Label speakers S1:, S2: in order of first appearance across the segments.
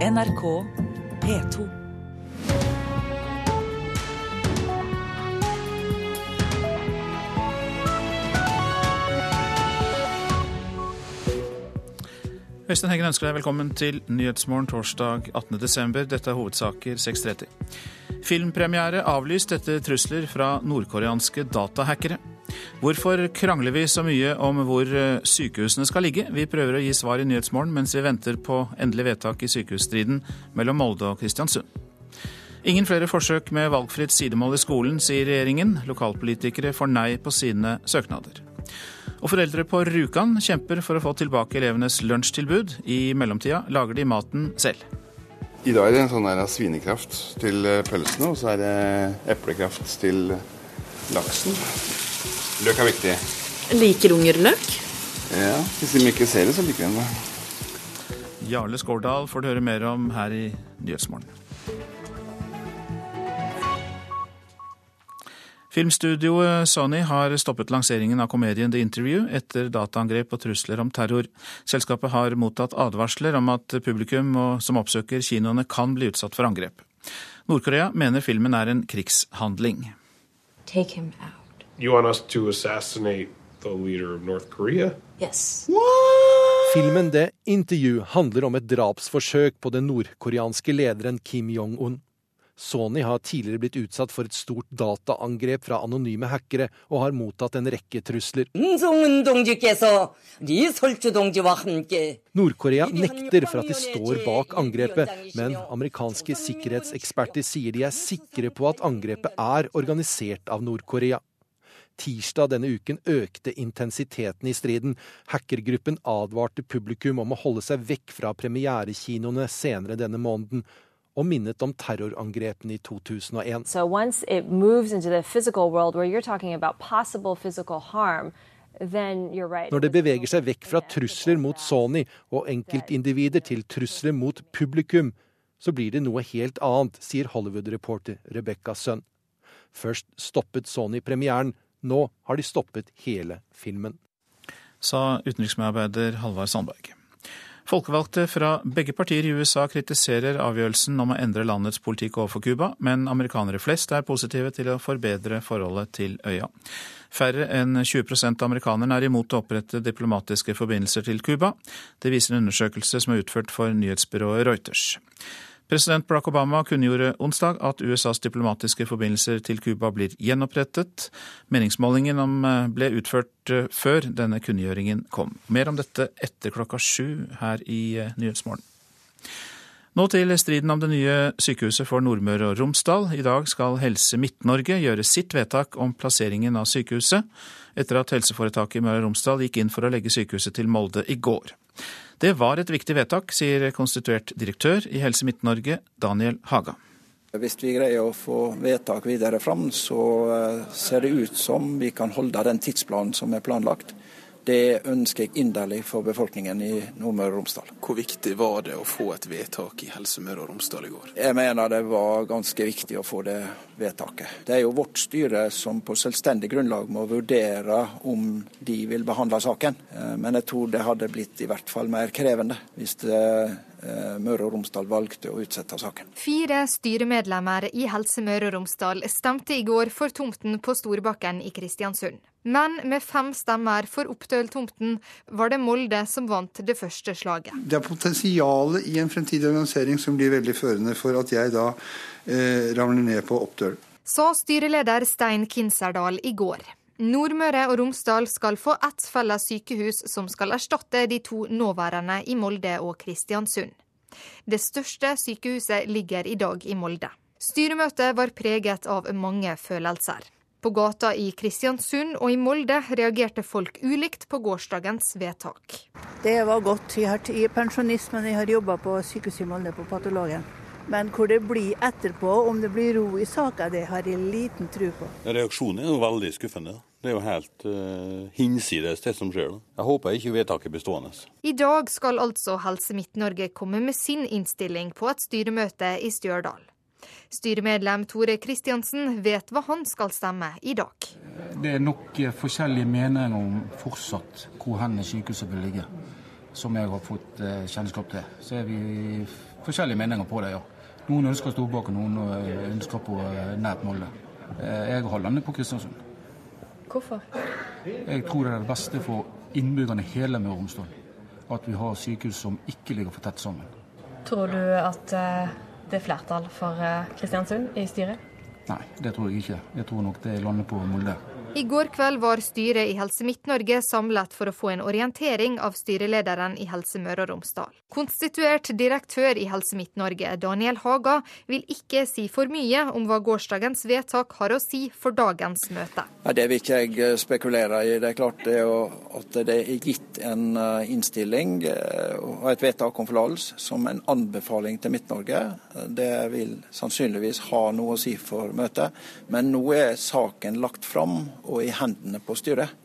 S1: NRK P2.
S2: Øystein Heggen ønsker deg velkommen til Nyhetsmorgen torsdag 18.12. Dette er hovedsaker 6.30. Filmpremiere avlyst etter trusler fra nordkoreanske datahackere. Hvorfor krangler vi så mye om hvor eh, sykehusene skal ligge? Vi prøver å gi svar i Nyhetsmorgen mens vi venter på endelig vedtak i sykehusstriden mellom Molde og Kristiansund. Ingen flere forsøk med valgfritt sidemål i skolen, sier regjeringen. Lokalpolitikere får nei på sine søknader. Og foreldre på Rjukan kjemper for å få tilbake elevenes lunsjtilbud. I mellomtida lager de maten selv.
S3: I dag er det en sånn her svinekraft til eh, pølsene, og så er det eplekraft til laksen. Løk er viktig.
S4: Liker unger løk?
S3: Ja, Hvis de ikke ser det, så liker de det.
S2: Jarle Skårdal får du høre mer om her i Nyhetsmorgen. Filmstudioet Sony har stoppet lanseringen av komedien The Interview etter dataangrep og trusler om terror. Selskapet har mottatt advarsler om at publikum som oppsøker kinoene kan bli utsatt for angrep. Nord-Korea mener filmen er en krigshandling.
S5: Take him out.
S6: You want us to assassinate the leader of North Korea?
S5: Yes.
S7: Filmen The Interview handler om et drapsforsøk på den nordkoreanske lederen Kim Jong-un. Sony har tidligere blitt utsatt for et stort dataangrep fra anonyme hackere, og har mottatt en rekke trusler. Nord-Korea nekter for at de står bak angrepet, men amerikanske sikkerhetseksperter sier de er sikre på at angrepet er organisert av Nord-Korea. Tirsdag denne uken økte intensiteten i striden. Hackergruppen advarte publikum om å holde seg vekk fra premierekinoene senere denne måneden og minnet om terrorangrepene i 2001.
S8: So once it moves into the physical world where you're talking about possible physical harm,
S7: Når det beveger seg vekk fra trusler mot Sony og enkeltindivider til trusler mot publikum, så blir det noe helt annet, sier Hollywood-reporter Rebekka Sønn. Først stoppet Sony premieren, nå har de stoppet hele filmen.
S2: Sa utenriksmedarbeider Halvard Sandberg. Folkevalgte fra begge partier i USA kritiserer avgjørelsen om å endre landets politikk overfor Cuba, men amerikanere flest er positive til å forbedre forholdet til øya. Færre enn 20% av amerikanerne er imot å opprette diplomatiske forbindelser til Cuba. Det viser en undersøkelse som er utført for nyhetsbyrået Reuters. President Barack Obama kunngjorde onsdag at USAs diplomatiske forbindelser til Cuba blir gjenopprettet. Meningsmålingen eh, ble utført eh, før denne kunngjøringen kom. Mer om dette etter klokka sju her i eh, Nyhetsmorgen. Nå til striden om det nye sykehuset for Nordmøre og Romsdal. I dag skal Helse Midt-Norge gjøre sitt vedtak om plasseringen av sykehuset, etter at helseforetaket i Møre og Romsdal gikk inn for å legge sykehuset til Molde i går. Det var et viktig vedtak, sier konstituert direktør i Helse Midt-Norge, Daniel Haga.
S9: Hvis vi greier å få vedtak videre fram, så eh, ser det ut som vi kan holde den tidsplanen som er planlagt. Det ønsker jeg inderlig for befolkningen i Nordmøre og Romsdal.
S10: Hvor viktig var det å få et vedtak i Helse Møre og Romsdal i går?
S9: Jeg mener det var ganske viktig å få det vedtaket. Det er jo vårt styre som på selvstendig grunnlag må vurdere om de vil behandle saken. Eh, men jeg tror det hadde blitt i hvert fall mer krevende hvis det eh, Møre og Romsdal valgte å utsette saken.
S11: Fire styremedlemmer i Helse Møre og Romsdal stemte i går for tomten på Storbakken i Kristiansund. Men med fem stemmer for Oppdøl-tomten var det Molde som vant det første slaget.
S12: Det er potensialet i en fremtidig organisering som blir veldig førende for at jeg da eh, ramler ned på Oppdøl.
S11: Sa styreleder Stein Kinserdal i går. Nordmøre og Romsdal skal få ett felles sykehus som skal erstatte de to nåværende i Molde og Kristiansund. Det største sykehuset ligger i dag i Molde. Styremøtet var preget av mange følelser. På gata i Kristiansund og i Molde reagerte folk ulikt på gårsdagens vedtak.
S13: Det var godt. Jeg er pensjonist, men jeg har jobba på sykehuset i Molde, på patologen. Men hvor det blir etterpå, om det blir ro i saka, det har jeg liten tro på.
S14: Reaksjonen er jo veldig skuffende. Det er jo helt uh, hinsides det som skjer. Jeg håper ikke vedtaket blir stående.
S11: I dag skal altså Helse Midt-Norge komme med sin innstilling på et styremøte i Stjørdal. Styremedlem Tore Kristiansen vet hva han skal stemme i dag.
S15: Det er nok forskjellige meninger om fortsatt hvor hen sykehuset vil ligge. som jeg har fått eh, kjennskap til, så er vi forskjellige meninger på det, ja. Noen ønsker Storbakk, og noen eh, ønsker på eh, nært Molde. Jeg holder landet på Kristiansund.
S16: Hvorfor?
S15: Jeg tror det er det beste for innbyggerne i hele Møre og Romsdal. At vi har sykehus som ikke ligger for tett sammen.
S16: Tror du at det er flertall for Kristiansund i styret?
S15: Nei, det tror jeg ikke. Jeg tror nok det lander på Molde.
S11: I går kveld var styret i Helse Midt-Norge samlet for å få en orientering av styrelederen i Helse Møre og Romsdal. Konstituert direktør i Helse Midt-Norge, Daniel Haga, vil ikke si for mye om hva gårsdagens vedtak har å si for dagens møte.
S9: Det vil ikke jeg eh, spekulere i. Det er klart det at det er gitt en eh, innstilling eh, og et vedtak om forlatelse som en anbefaling til Midt-Norge. Det vil sannsynligvis ha noe å si for møtet. Men nå er saken lagt fram og i hendene på styret.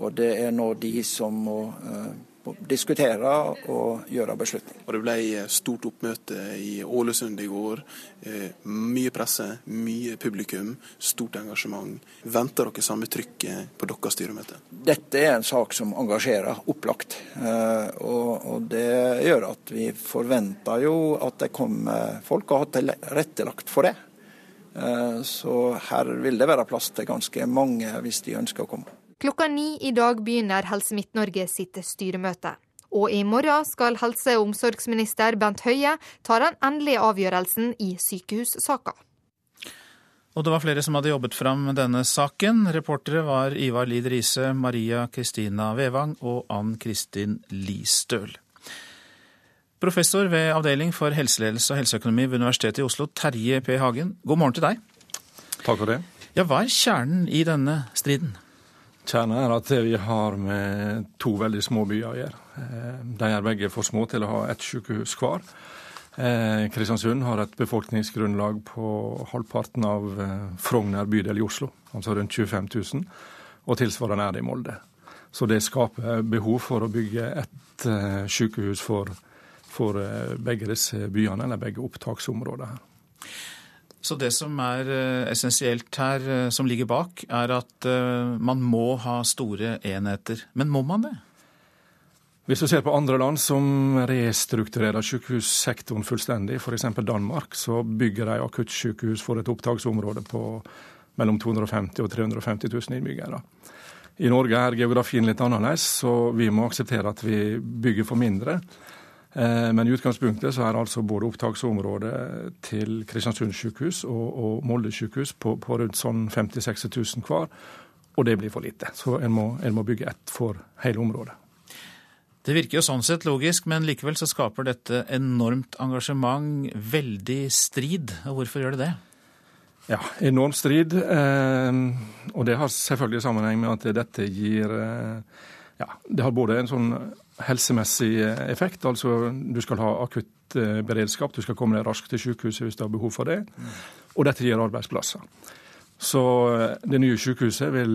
S9: Og det er nå de som må uh, diskutere og gjøre beslutninger.
S10: Og Det ble stort oppmøte i Ålesund i går. Uh, mye presse, mye publikum, stort engasjement. Venter dere samme trykket på deres styremøte?
S9: Dette er en sak som engasjerer, opplagt. Og, det gjør at vi forventer jo at det kommer folk og har tilrettelagt for det. Eh, så her vil det være plass til ganske mange hvis de ønsker å komme.
S11: Klokka ni i dag begynner Helse Midt-Norge sitt styremøte. Og i morgen skal helse- og omsorgsminister Bent Høie ta den endelige avgjørelsen i sykehussaka.
S2: Og det var flere som hadde jobbet fram denne saken. Reportere var Ivar Lid Riise, Maria Kristina Vevang og Ann Kristin Listøl. Professor ved Avdeling for helseledelse og helseøkonomi ved Universitetet i Oslo, Terje P. Hagen. God morgen til deg.
S17: Takk for det.
S2: Ja, Hva er kjernen i denne striden?
S17: Kjernen er at vi har med to veldig små byer å gjøre. Eh, de er begge for små til å ha ett sykehus hver. Eh, Kristiansund har et befolkningsgrunnlag på halvparten av eh, Frogner bydel i Oslo, altså rundt 25 000, og tilsvarende er det i Molde. Så det skaper behov for å bygge et sykehus for for eh, begge disse byene, eller begge opptaksområdene her.
S2: Så det som er eh, essensielt her, eh, som ligger bak, er at man må ha store enheter. Men må man det?
S17: Hvis du ser på andre land som restrukturerer sykehussektoren fullstendig, f.eks. Danmark, så bygger de akuttsykehus for et opptaksområde på mellom 250 og 350 000 innbyggere. I Norge er geografien litt annerledes, så vi må akseptere at vi bygger for mindre. Eh, men i utgangspunktet så er altså både opptaksområdet til Kristiansund sykehus og, og Molde sykehus på, på rundt sånn 50 60 000 hver, og det blir for lite. Så en må, en må bygge ett for hele området.
S2: Det virker jo sånn sett logisk, men likevel så skaper dette enormt engasjement, veldig strid. Og hvorfor gjør det det?
S17: Ja, enorm strid. Eh, og det har selvfølgelig sammenheng med at dette gir eh, Ja, det har både en sånn helsemessig eh, effekt. Altså du skal ha akutt eh, beredskap, du skal komme deg raskt til sykehuset hvis du har behov for det. Og dette gir arbeidsplasser. Så eh, det nye sykehuset vil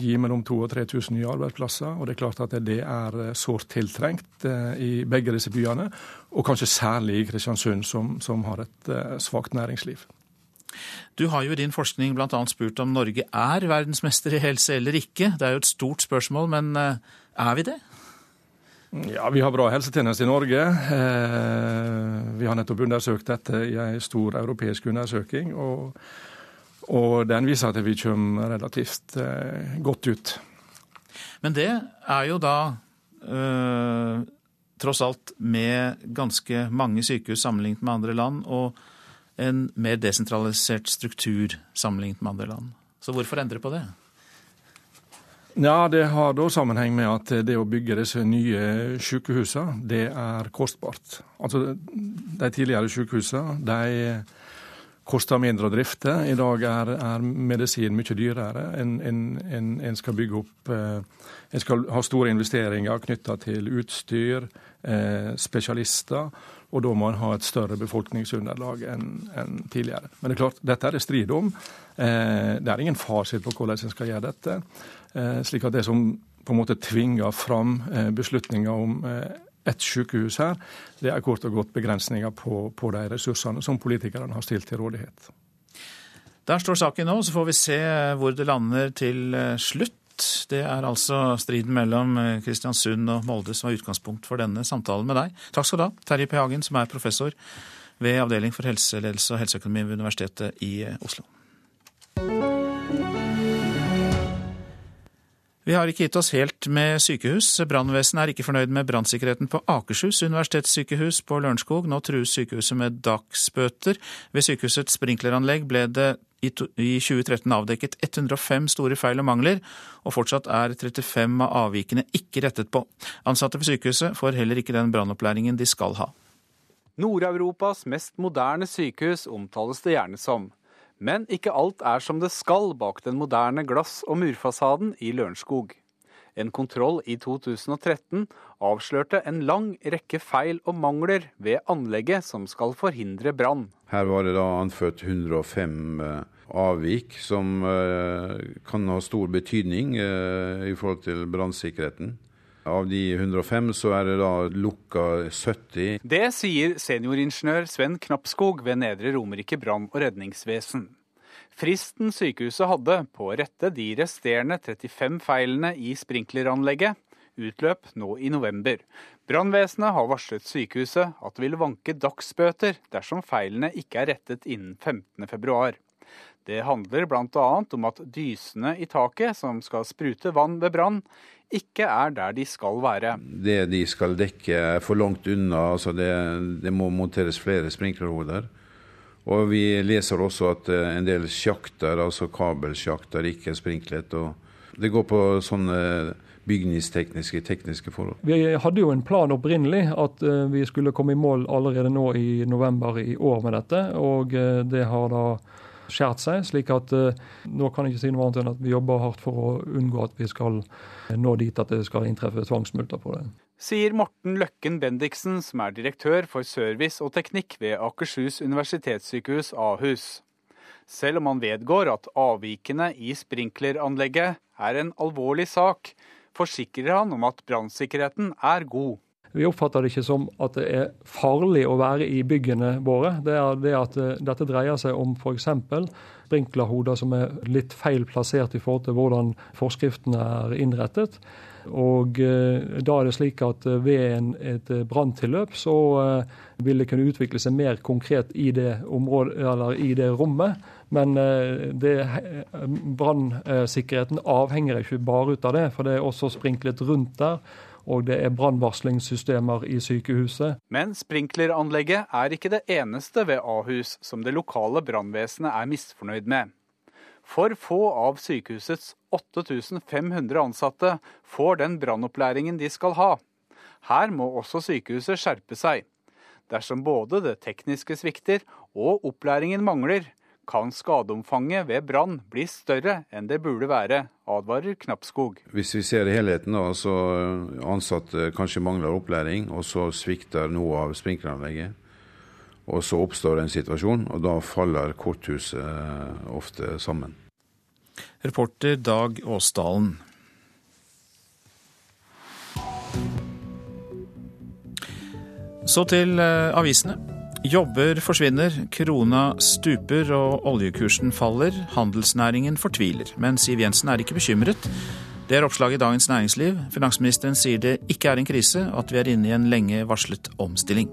S17: gi mellom 2000 og 3000 nye arbeidsplasser. Og det er klart at det er sårt tiltrengt i begge disse byene, og kanskje særlig i Kristiansund, som, som har et svakt næringsliv.
S2: Du har jo i din forskning bl.a. spurt om Norge er verdensmester i helse eller ikke. Det er jo et stort spørsmål, men er vi det?
S17: Ja, Vi har bra helsetjeneste i Norge. Eh, vi har nettopp undersøkt dette i en stor europeisk undersøking. Og, og den viser at vi kommer relativt eh, godt ut.
S2: Men det er jo da øh, tross alt med ganske mange sykehus sammenlignet med andre land, og en mer desentralisert struktur sammenlignet med andre land. Så hvorfor endre på det?
S17: Ja, Det har da sammenheng med at det å bygge disse nye sykehusene, det er kostbart. Altså, De tidligere sykehusene de koster mindre å drifte. I dag er, er medisin mye dyrere. En, en, en, en, skal bygge opp eh, En skal ha store investeringer knytta til utstyr, eh, spesialister. Og da må man ha et større befolkningsunderlag enn en tidligere. Men det er klart, dette er det strid om. Eh, det er ingen fasit på hvordan en skal gjøre dette. Eh, slik at det som på en måte tvinger fram eh, beslutninger om eh, ett sykehus her, det er kort og godt begrensninger på, på de ressursene som politikerne har stilt til rådighet.
S2: Der står saken nå, så får vi se hvor det lander til slutt. Det er altså striden mellom eh, Kristiansund og Molde som var utgangspunkt for denne samtalen med deg. Takk skal du ha, Terje P. Hagen, som er professor ved Avdeling for helseledelse og helseøkonomi ved Universitetet i eh, Oslo. Vi har ikke gitt oss helt med sykehus. Brannvesenet er ikke fornøyd med brannsikkerheten på Akershus universitetssykehus på Lørenskog. Nå trues sykehuset med dagsbøter. Ved sykehusets sprinkleranlegg ble det i 2013 avdekket 105 store feil og mangler, og fortsatt er 35 av avvikene ikke rettet på. Ansatte ved sykehuset får heller ikke den brannopplæringen de skal ha.
S18: Nord-Europas mest moderne sykehus omtales det gjerne som. Men ikke alt er som det skal bak den moderne glass- og murfasaden i Lørenskog. En kontroll i 2013 avslørte en lang rekke feil og mangler ved anlegget som skal forhindre brann.
S19: Her var det da anført 105 eh, avvik, som eh, kan ha stor betydning eh, i forhold til brannsikkerheten. Av de 105 så er det da lukka 70.
S18: Det sier senioringeniør Sven Knappskog ved Nedre Romerike brann- og redningsvesen. Fristen sykehuset hadde på å rette de resterende 35 feilene i sprinkleranlegget, utløp nå i november. Brannvesenet har varslet sykehuset at det vil vanke dagsbøter dersom feilene ikke er rettet innen 15.2. Det handler bl.a. om at dysene i taket som skal sprute vann ved brann, ikke er der de skal være.
S19: Det de skal dekke er for langt unna. altså Det, det må monteres flere sprinklerhoder. Og vi leser også at eh, en del sjakter, altså kabelsjakter, ikke er sprinklet. Det går på sånne bygningstekniske, tekniske forhold.
S20: Vi hadde jo en plan opprinnelig at eh, vi skulle komme i mål allerede nå i november i år med dette. Og eh, det har da skjært seg. slik at nå kan jeg ikke si noe annet enn at vi jobber hardt for å unngå at vi skal nå dit at det skal inntreffe tvangsmulter på det.
S18: Sier Morten Løkken Bendiksen, som er direktør for service og teknikk ved Akershus universitetssykehus Ahus. Selv om han vedgår at avvikene i sprinkleranlegget er en alvorlig sak, forsikrer han om at brannsikkerheten er god.
S20: Vi oppfatter det ikke som at det er farlig å være i byggene våre. Det er det at eh, dette dreier seg om f.eks. sprinklerhoder som er litt feil plassert i forhold til hvordan forskriftene er innrettet. Og eh, da er det slik at eh, ved en, et branntilløp så vil det kunne utvikle seg mer konkret i det, området, eller i det rommet. Men brannsikkerheten avhenger ikke bare ut av det, for det er også sprinklet rundt der og det er brannvarslingssystemer i sykehuset.
S18: Men sprinkleranlegget er ikke det eneste ved Ahus som det lokale brannvesenet er misfornøyd med. For få av sykehusets 8500 ansatte får den brannopplæringen de skal ha. Her må også sykehuset skjerpe seg. Dersom både det tekniske svikter og opplæringen mangler, kan skadeomfanget ved brann bli større enn det burde være, advarer Knappskog.
S19: Hvis vi ser helheten, da, så ansatte kanskje mangler opplæring, og så svikter noe av sprinkleranlegget. Og så oppstår en situasjon, og da faller korthuset eh, ofte sammen.
S2: Reporter Dag Åsdalen. Så til eh, avisene. Jobber forsvinner, krona stuper og oljekursen faller. Handelsnæringen fortviler. Men Siv Jensen er ikke bekymret. Det er oppslaget i Dagens Næringsliv. Finansministeren sier det ikke er en krise, at vi er inne i en lenge varslet omstilling.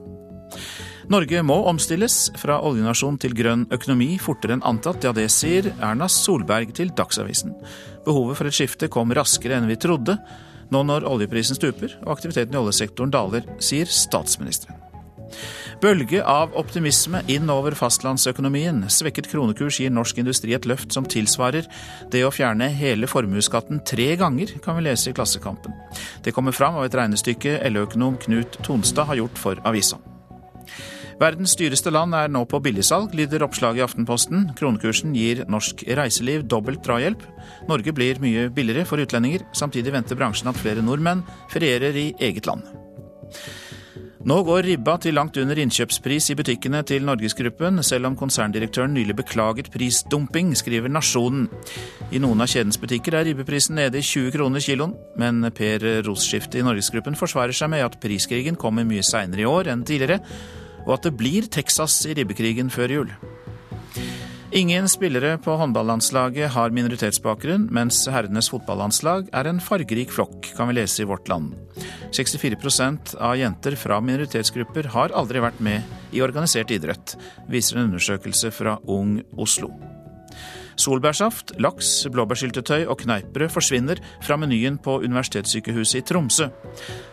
S2: Norge må omstilles fra oljenasjon til grønn økonomi fortere enn antatt. Ja, det sier Erna Solberg til Dagsavisen. Behovet for et skifte kom raskere enn vi trodde, nå når oljeprisen stuper og aktiviteten i oljesektoren daler, sier statsministeren. Bølge av optimisme inn over fastlandsøkonomien. Svekket kronekurs gir norsk industri et løft som tilsvarer det å fjerne hele formuesskatten tre ganger, kan vi lese i Klassekampen. Det kommer fram av et regnestykke LO-økonom Knut Tonstad har gjort for avisa. Verdens dyreste land er nå på billigsalg, lyder oppslaget i Aftenposten. Kronekursen gir norsk reiseliv dobbelt drahjelp. Norge blir mye billigere for utlendinger. Samtidig venter bransjen at flere nordmenn ferierer i eget land. Nå går ribba til langt under innkjøpspris i butikkene til Norgesgruppen, selv om konserndirektøren nylig beklaget prisdumping, skriver Nasjonen. I noen av kjedens butikker er ribbeprisen nede i 20 kroner kiloen, men Per Rosskifte i Norgesgruppen forsvarer seg med at priskrigen kommer mye seinere i år enn tidligere, og at det blir Texas i ribbekrigen før jul. Ingen spillere på håndballandslaget har minoritetsbakgrunn, mens herrenes fotballandslag er en fargerik flokk, kan vi lese i Vårt Land. 64% av jenter fra minoritetsgrupper har aldri vært med i organisert idrett, viser en undersøkelse fra Ung Oslo. Solbærsaft, laks, blåbærsyltetøy og kneippbrød forsvinner fra menyen på Universitetssykehuset i Tromsø.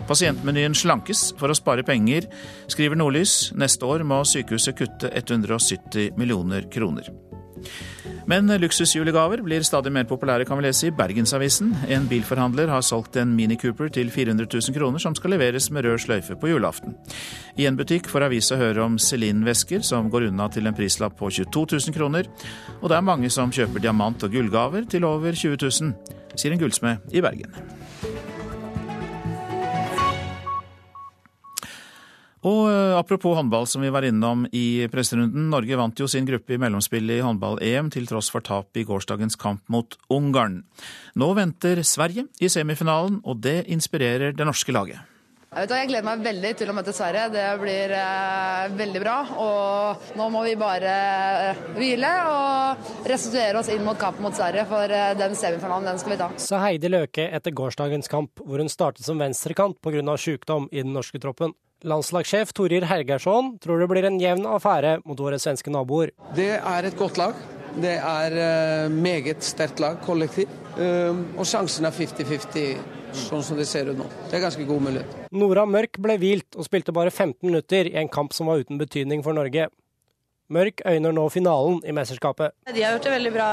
S2: Pasientmenyen slankes for å spare penger, skriver Nordlys. Neste år må sykehuset kutte 170 millioner kroner. Men luksusjulegaver blir stadig mer populære, kan vi lese i Bergensavisen. En bilforhandler har solgt en Mini Cooper til 400 000 kroner, som skal leveres med rød sløyfe på julaften. I en butikk får avisa høre om Celine-vesker som går unna til en prislapp på 22 000 kroner. Og det er mange som kjøper diamant- og gullgaver til over 20 000, sier en gullsmed i Bergen. Og eh, apropos håndball, som vi var innom i presserunden. Norge vant jo sin gruppe i mellomspillet i håndball-EM, til tross for tap i gårsdagens kamp mot Ungarn. Nå venter Sverige i semifinalen, og det inspirerer det norske laget.
S21: Jeg, jeg gleder meg veldig til å møte Sverige. Det blir eh, veldig bra. Og nå må vi bare eh, hvile og restituere oss inn mot kampen mot Sverige, for eh, den semifinalen den skal vi ta.
S22: Sa Heidi Løke etter gårsdagens kamp, hvor hun startet som venstrekant pga. sykdom i den norske troppen. Landslagssjef Torir Hergersson tror det blir en jevn affære mot våre svenske naboer.
S23: Det er et godt lag. Det er uh, meget sterkt lag, kollektiv. Uh, og sjansen er 50-50, sånn som det ser ut nå. Det er ganske god mulighet.
S22: Nora Mørk ble hvilt og spilte bare 15 minutter i en kamp som var uten betydning for Norge. Mørk øyner nå finalen i mesterskapet.
S24: De har gjort det veldig bra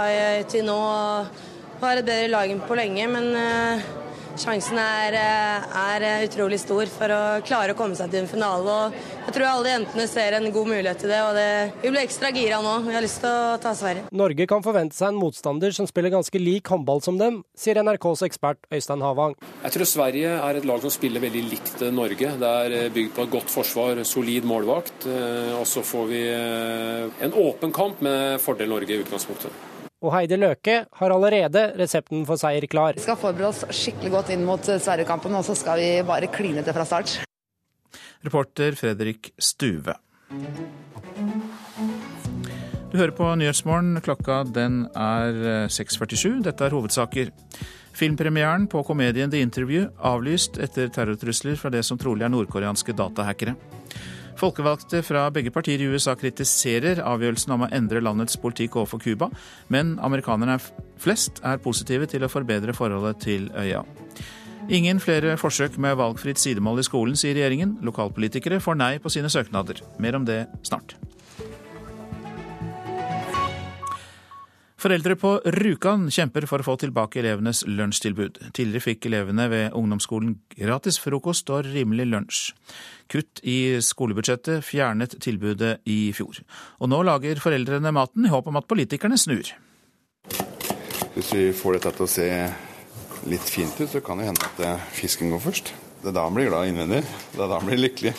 S24: til nå og har et bedre lag enn på lenge, men uh sjansen er, eh, er, utrolig stor for å klare å komme seg til en finale. og Jeg tror alle jentene ser en god mulighet til det. og det, Vi blir ekstra gira nå. Vi har lyst til å ta Sverige.
S22: Norge kan forvente seg en motstander som spiller ganske lik håndball som dem, sier NRKs ekspert Øystein Havang.
S25: Jeg tror Sverige er et lag som spiller veldig likt Norge. Det er eh, bygd på et godt forsvar, solid målvakt. Eh, og så får vi en åpen kamp med fordel Norge i utgangspunktet
S22: og Heidi Løke har allerede resepten for seier klar.
S21: Vi skal forberede oss skikkelig godt inn mot Sverigekampen, og så skal vi bare kline til fra start.
S2: Reporter Fredrik Stuve. Du hører på Nyhetsmorgen. Klokka den er 6.47. Dette er hovedsaker. Filmpremieren på komedien The Interview avlyst etter terrortrusler fra det som trolig er nordkoreanske datahackere. Folkevalgte fra begge partier i USA kritiserer avgjørelsen om å endre landets politikk overfor Cuba, men amerikanerne flest er positive til å forbedre forholdet til øya. Ingen flere forsøk med valgfritt sidemål i skolen, sier regjeringen. Lokalpolitikere får nei på sine søknader. Mer om det snart. Foreldre på Rjukan kjemper for å få tilbake elevenes lunsjtilbud. Tidligere fikk elevene ved ungdomsskolen gratis frokost og rimelig lunsj. Kutt i skolebudsjettet fjernet tilbudet i fjor. Og nå lager foreldrene maten i håp om at politikerne snur.
S3: Hvis vi får dette til å se litt fint ut, så kan det hende at eh, fisken går først. Det er da han blir glad innvendig. Det er da han blir lykkelig.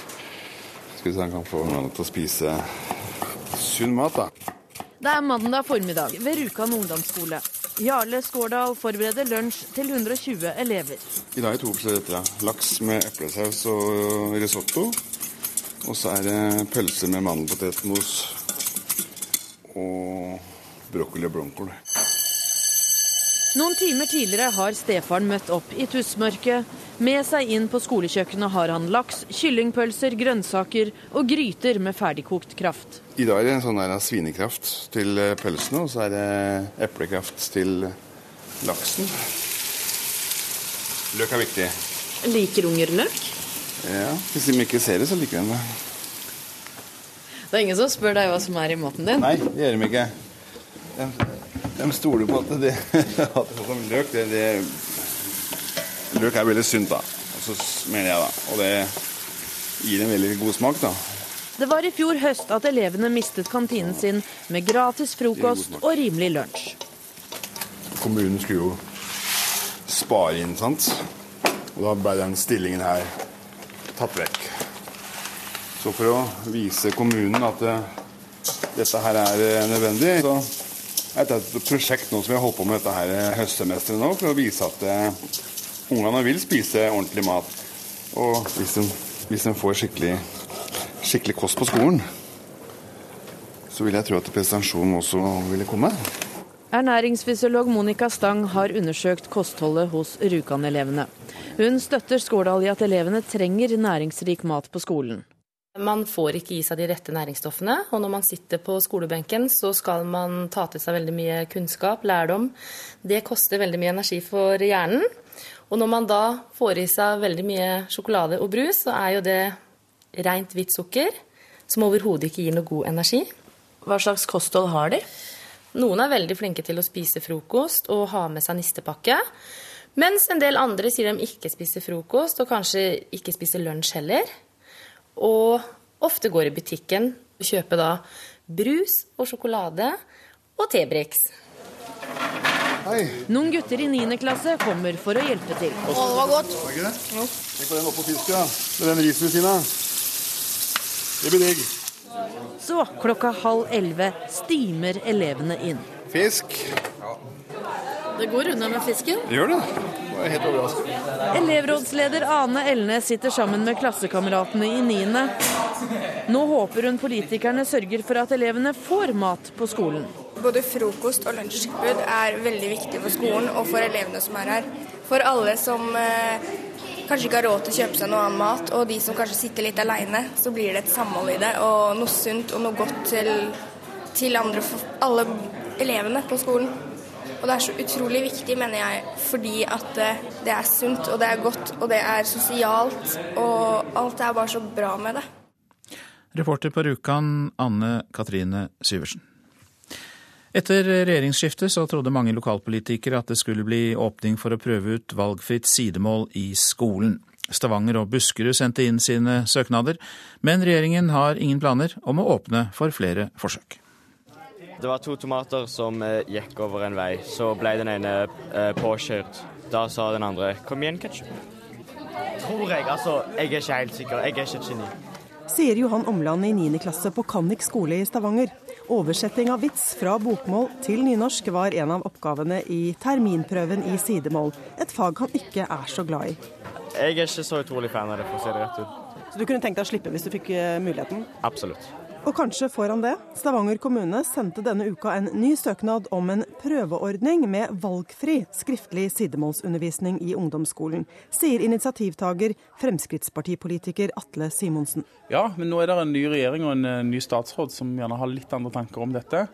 S3: Skal vi se om han kan få ungene til å spise sunn mat, da.
S13: Det er mandag formiddag ved Rjukan ungdomsskole. Jarle Skårdal forbereder lunsj til 120 elever.
S3: I dag er to oppskrifter. Laks med eplesaus og risotto. Og så er det pølse med mandelpotetmos og brokkoli og blomkål.
S13: Noen timer tidligere har stefaren møtt opp i tussmørket. Med seg inn på skolekjøkkenet har han laks, kyllingpølser, grønnsaker og gryter med ferdigkokt kraft.
S3: I dag er det en sånn her svinekraft til eh, pølsene, og så er det eplekraft til laksen. Løk er viktig.
S13: Liker unger løk?
S3: Ja, Hvis de ikke ser det, så liker de det.
S13: Det er ingen som spør deg hva som er i maten din?
S3: Nei, det gjør de ikke. De, de stoler på at det at det som løk det, det, Løk er veldig sunt, da. Og så mener jeg da. Og det gir en veldig god smak, da.
S13: Det var i fjor høst at elevene mistet kantinen sin med gratis frokost og rimelig lunsj.
S3: Kommunen skulle jo spare inn, sant. Og da ble den stillingen her tatt vekk. Så for å vise kommunen at det, eh, dette her er eh, nødvendig, så er dette et prosjekt nå som vi har holdt på med dette her høstsemesteret nå, for å vise at ungene vil spise ordentlig mat. Og hvis de, hvis de får skikkelig skikkelig kost på skolen, så vil jeg tro at prestasjonen også ville komme.
S13: Ernæringsfysiolog Monica Stang har undersøkt kostholdet hos Rjukan-elevene. Hun støtter Skårdal i at elevene trenger næringsrik mat på skolen.
S26: Man får ikke i seg de rette næringsstoffene, og når man sitter på skolebenken, så skal man ta til seg veldig mye kunnskap, lærdom. Det koster veldig mye energi for hjernen. Og når man da får i seg veldig mye sjokolade og brus, så er jo det rent hvitt sukker, som overhodet ikke gir noe god energi.
S13: Hva slags kosthold har de?
S26: Noen er veldig flinke til å spise frokost og ha med seg nistepakke. Mens en del andre sier de ikke spiser frokost, og kanskje ikke spiser lunsj heller. Og ofte går i butikken og kjøper da brus og sjokolade og Tebrix.
S13: Noen gutter i 9. klasse kommer for å hjelpe til.
S3: Å, det var godt. Var ikke det? Tenk på den oppå fisk, ja. Med den risen ved siden av. Det blir digg.
S13: Så klokka halv elleve stimer elevene inn.
S3: Fisk.
S13: Det går unna med fisken.
S3: Det gjør det. det er helt overraskende.
S13: Elevrådsleder Ane Elnes sitter sammen med klassekameratene i niende. Nå håper hun politikerne sørger for at elevene får mat på skolen.
S22: Både frokost og lunsjtilbud er veldig viktig for skolen og for elevene som er her. For alle som eh, kanskje ikke har råd til å kjøpe seg noe annen mat, og de som kanskje sitter litt alene, så blir det et samhold i det, og noe sunt og noe godt til, til andre, alle elevene på skolen. Og det er så utrolig viktig, mener jeg, fordi at eh, det er sunt, og det er godt, og det er sosialt, og alt er bare så bra med det.
S2: Reporter på Rjukan, Anne Katrine Syversen. Etter regjeringsskiftet så trodde mange lokalpolitikere at det skulle bli åpning for å prøve ut valgfritt sidemål i skolen. Stavanger og Buskerud sendte inn sine søknader, men regjeringen har ingen planer om å åpne for flere forsøk.
S27: Det var to tomater som eh, gikk over en vei. Så ble den ene eh, påkjørt. Da sa den andre 'kom igjen, ketsjup'. Tror jeg. Altså, jeg er ikke helt sikker. Jeg er ikke et geni.
S28: Sier Johan Omland i 9. klasse på Kannik skole i Stavanger. Oversetting av vits fra bokmål til nynorsk var en av oppgavene i terminprøven i sidemål, et fag han ikke er så glad i.
S27: Jeg er ikke så utrolig fan av det, for å si det rett ut.
S28: Så du kunne tenkt deg å slippe hvis du fikk eh, muligheten?
S27: Absolutt.
S28: Og kanskje får han det. Stavanger kommune sendte denne uka en ny søknad om en prøveordning med valgfri skriftlig sidemålsundervisning i ungdomsskolen, sier initiativtaker, Fremskrittspartipolitiker Atle Simonsen.
S29: Ja, men nå er det en ny regjering og en eh, ny statsråd som gjerne har litt andre tanker om dette.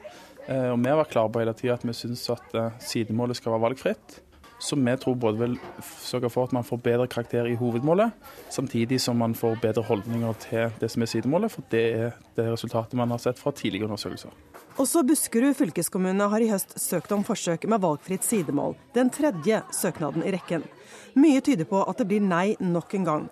S29: Eh, og vi har vært klare på hele tida at vi syns at eh, sidemålet skal være valgfritt. Så vi tror både vil sørge for at man får bedre karakter i hovedmålet, samtidig som man får bedre holdninger til det som er sidemålet, for det er det resultatet man har sett fra tidligere undersøkelser.
S28: Også Buskerud fylkeskommune har i høst søkt om forsøk med valgfritt sidemål, den tredje søknaden i rekken. Mye tyder på at det blir nei nok en gang.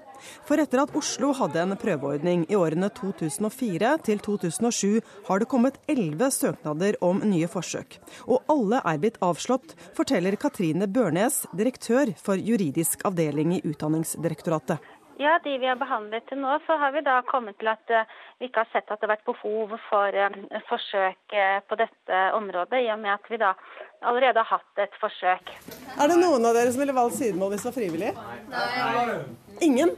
S28: For etter at Oslo hadde en prøveordning i årene 2004 til 2007, har det kommet elleve søknader om nye forsøk. Og alle er blitt avslått, forteller Katrine Børnes, direktør for juridisk avdeling i Utdanningsdirektoratet.
S30: Ja, De vi har behandlet til nå, så har vi da kommet til at uh, vi ikke har sett at det har vært behov for uh, forsøk uh, på dette området, i og med at vi da allerede har hatt et forsøk.
S28: Er det noen av dere som ville valgt sidemål hvis det var frivillig? Nei. Ingen?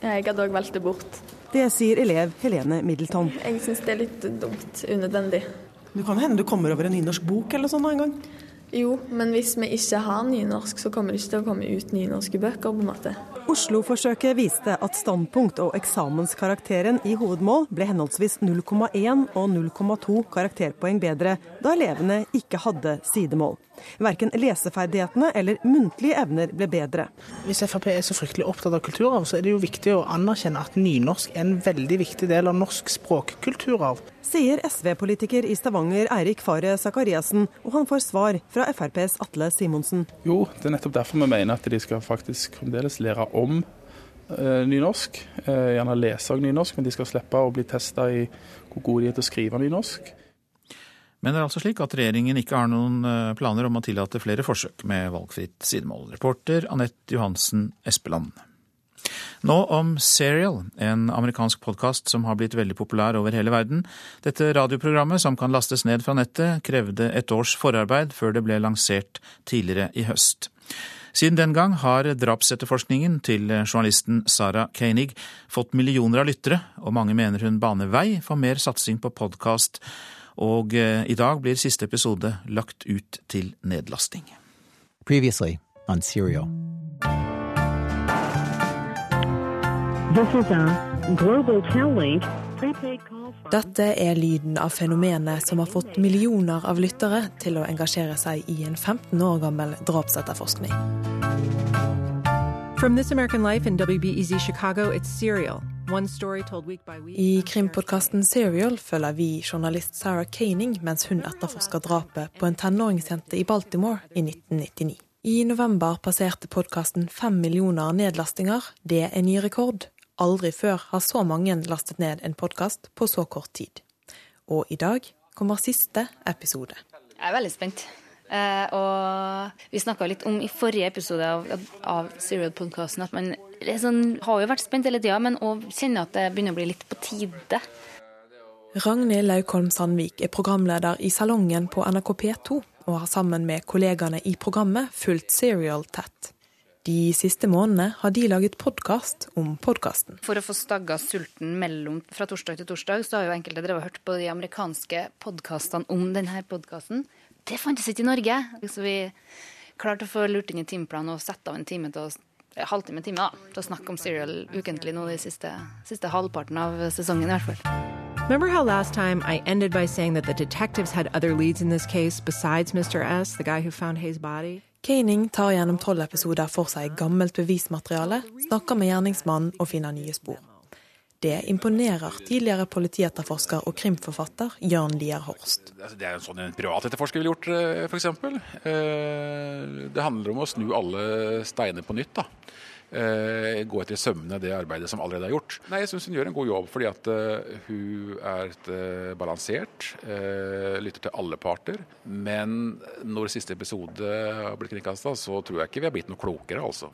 S31: Jeg hadde òg valgt det bort.
S28: Det sier elev Helene Middleton.
S31: Jeg syns det er litt dumt, unødvendig.
S28: Det kan hende du kommer over en nynorsk bok eller sånn en gang?
S31: Jo, men hvis vi ikke har nynorsk, så kommer det ikke til å komme ut nynorske bøker. på en måte.
S28: Oslo-forsøket viste at standpunkt og eksamenskarakteren i hovedmål ble henholdsvis 0,1 og 0,2 karakterpoeng bedre da elevene ikke hadde sidemål. Verken leseferdighetene eller muntlige evner ble bedre.
S32: Hvis Frp er så fryktelig opptatt av kulturarv, så er det jo viktig å anerkjenne at nynorsk er en veldig viktig del av norsk språkkulturarv.
S28: Sier SV-politiker i Stavanger Eirik Fare Sakariassen, og han får svar fra FrPs Atle Simonsen.
S29: Jo, det er nettopp derfor vi mener at de skal faktisk fremdeles lære om eh, nynorsk. Eh, gjerne lese nynorsk, men de skal slippe å bli testa i hvor gode de er til å skrive nynorsk.
S2: Men det er altså slik at regjeringen ikke har noen eh, planer om å tillate flere forsøk med valgfritt sidemål. Reporter Anette Johansen Espeland. Nå om Serial, en amerikansk podkast som har blitt veldig populær over hele verden. Dette radioprogrammet, som kan lastes ned fra nettet, krevde et års forarbeid før det ble lansert tidligere i høst. Siden den gang har drapsetterforskningen til journalisten Sara Koenig fått millioner av lyttere, og mange mener hun baner vei for mer satsing på podkast. Og eh, i dag blir siste episode lagt ut til nedlasting.
S33: Previously on Serial.
S34: Dette er lyden av fenomenet som har fått millioner av lyttere til å engasjere seg i en 15 år gammel drapsetterforskning.
S35: From This American Life in WBEZ Chicago, it's Serial. One story told week by week.
S34: I krimpodkasten Serial følger vi journalist Sarah Kaning mens hun etterforsker drapet på en tenåringsjente i Baltimore i 1999. I november passerte podkasten fem millioner nedlastinger. Det er ny rekord. Aldri før har så mange lastet ned en podkast på så kort tid. Og i dag kommer siste episode.
S36: Jeg er veldig spent. Eh, og vi snakka litt om i forrige episode av, av Serial-podkasten at man liksom, har jo vært spent hele tida, men òg kjenner at det begynner å bli litt på tide.
S34: Ragnhild Laukholm Sandvik er programleder i Salongen på NRK P2 og har sammen med kollegaene i programmet fulgt Serial tett. De siste månedene har de laget podkast om podkasten.
S36: For å få stagga sulten mellom fra torsdag til torsdag, så har jo enkelte drevet hørt på de amerikanske podkastene om denne podkasten. Det fantes ikke i Norge. Så vi klarte å få lurt inn i timeplanen og sette av en time til å halvtime time da, til å snakke om Serial ukentlig nå de siste, siste halvparten av sesongen i hvert fall.
S35: Remember how last time I ended by saying that the detectives had other leads in this case besides Mr. S, the guy who found Hayes' body?
S34: Kaning tar gjennom tolv episoder for seg gammelt bevismateriale, snakker med gjerningsmannen og finner nye spor. Det imponerer tidligere politietterforsker og krimforfatter Jørn Lier Horst.
S37: Altså, det er en sånn en privatetterforsker ville gjort, eh, f.eks. Eh, det handler om å snu alle steiner på nytt. da. Eh, gå etter sømmene det arbeidet som allerede er gjort. Nei, Jeg syns hun gjør en god jobb, fordi at uh, hun er uh, balansert. Uh, lytter til alle parter. Men når siste episode har blitt kringkasta, så tror jeg ikke vi har blitt noe klokere, altså.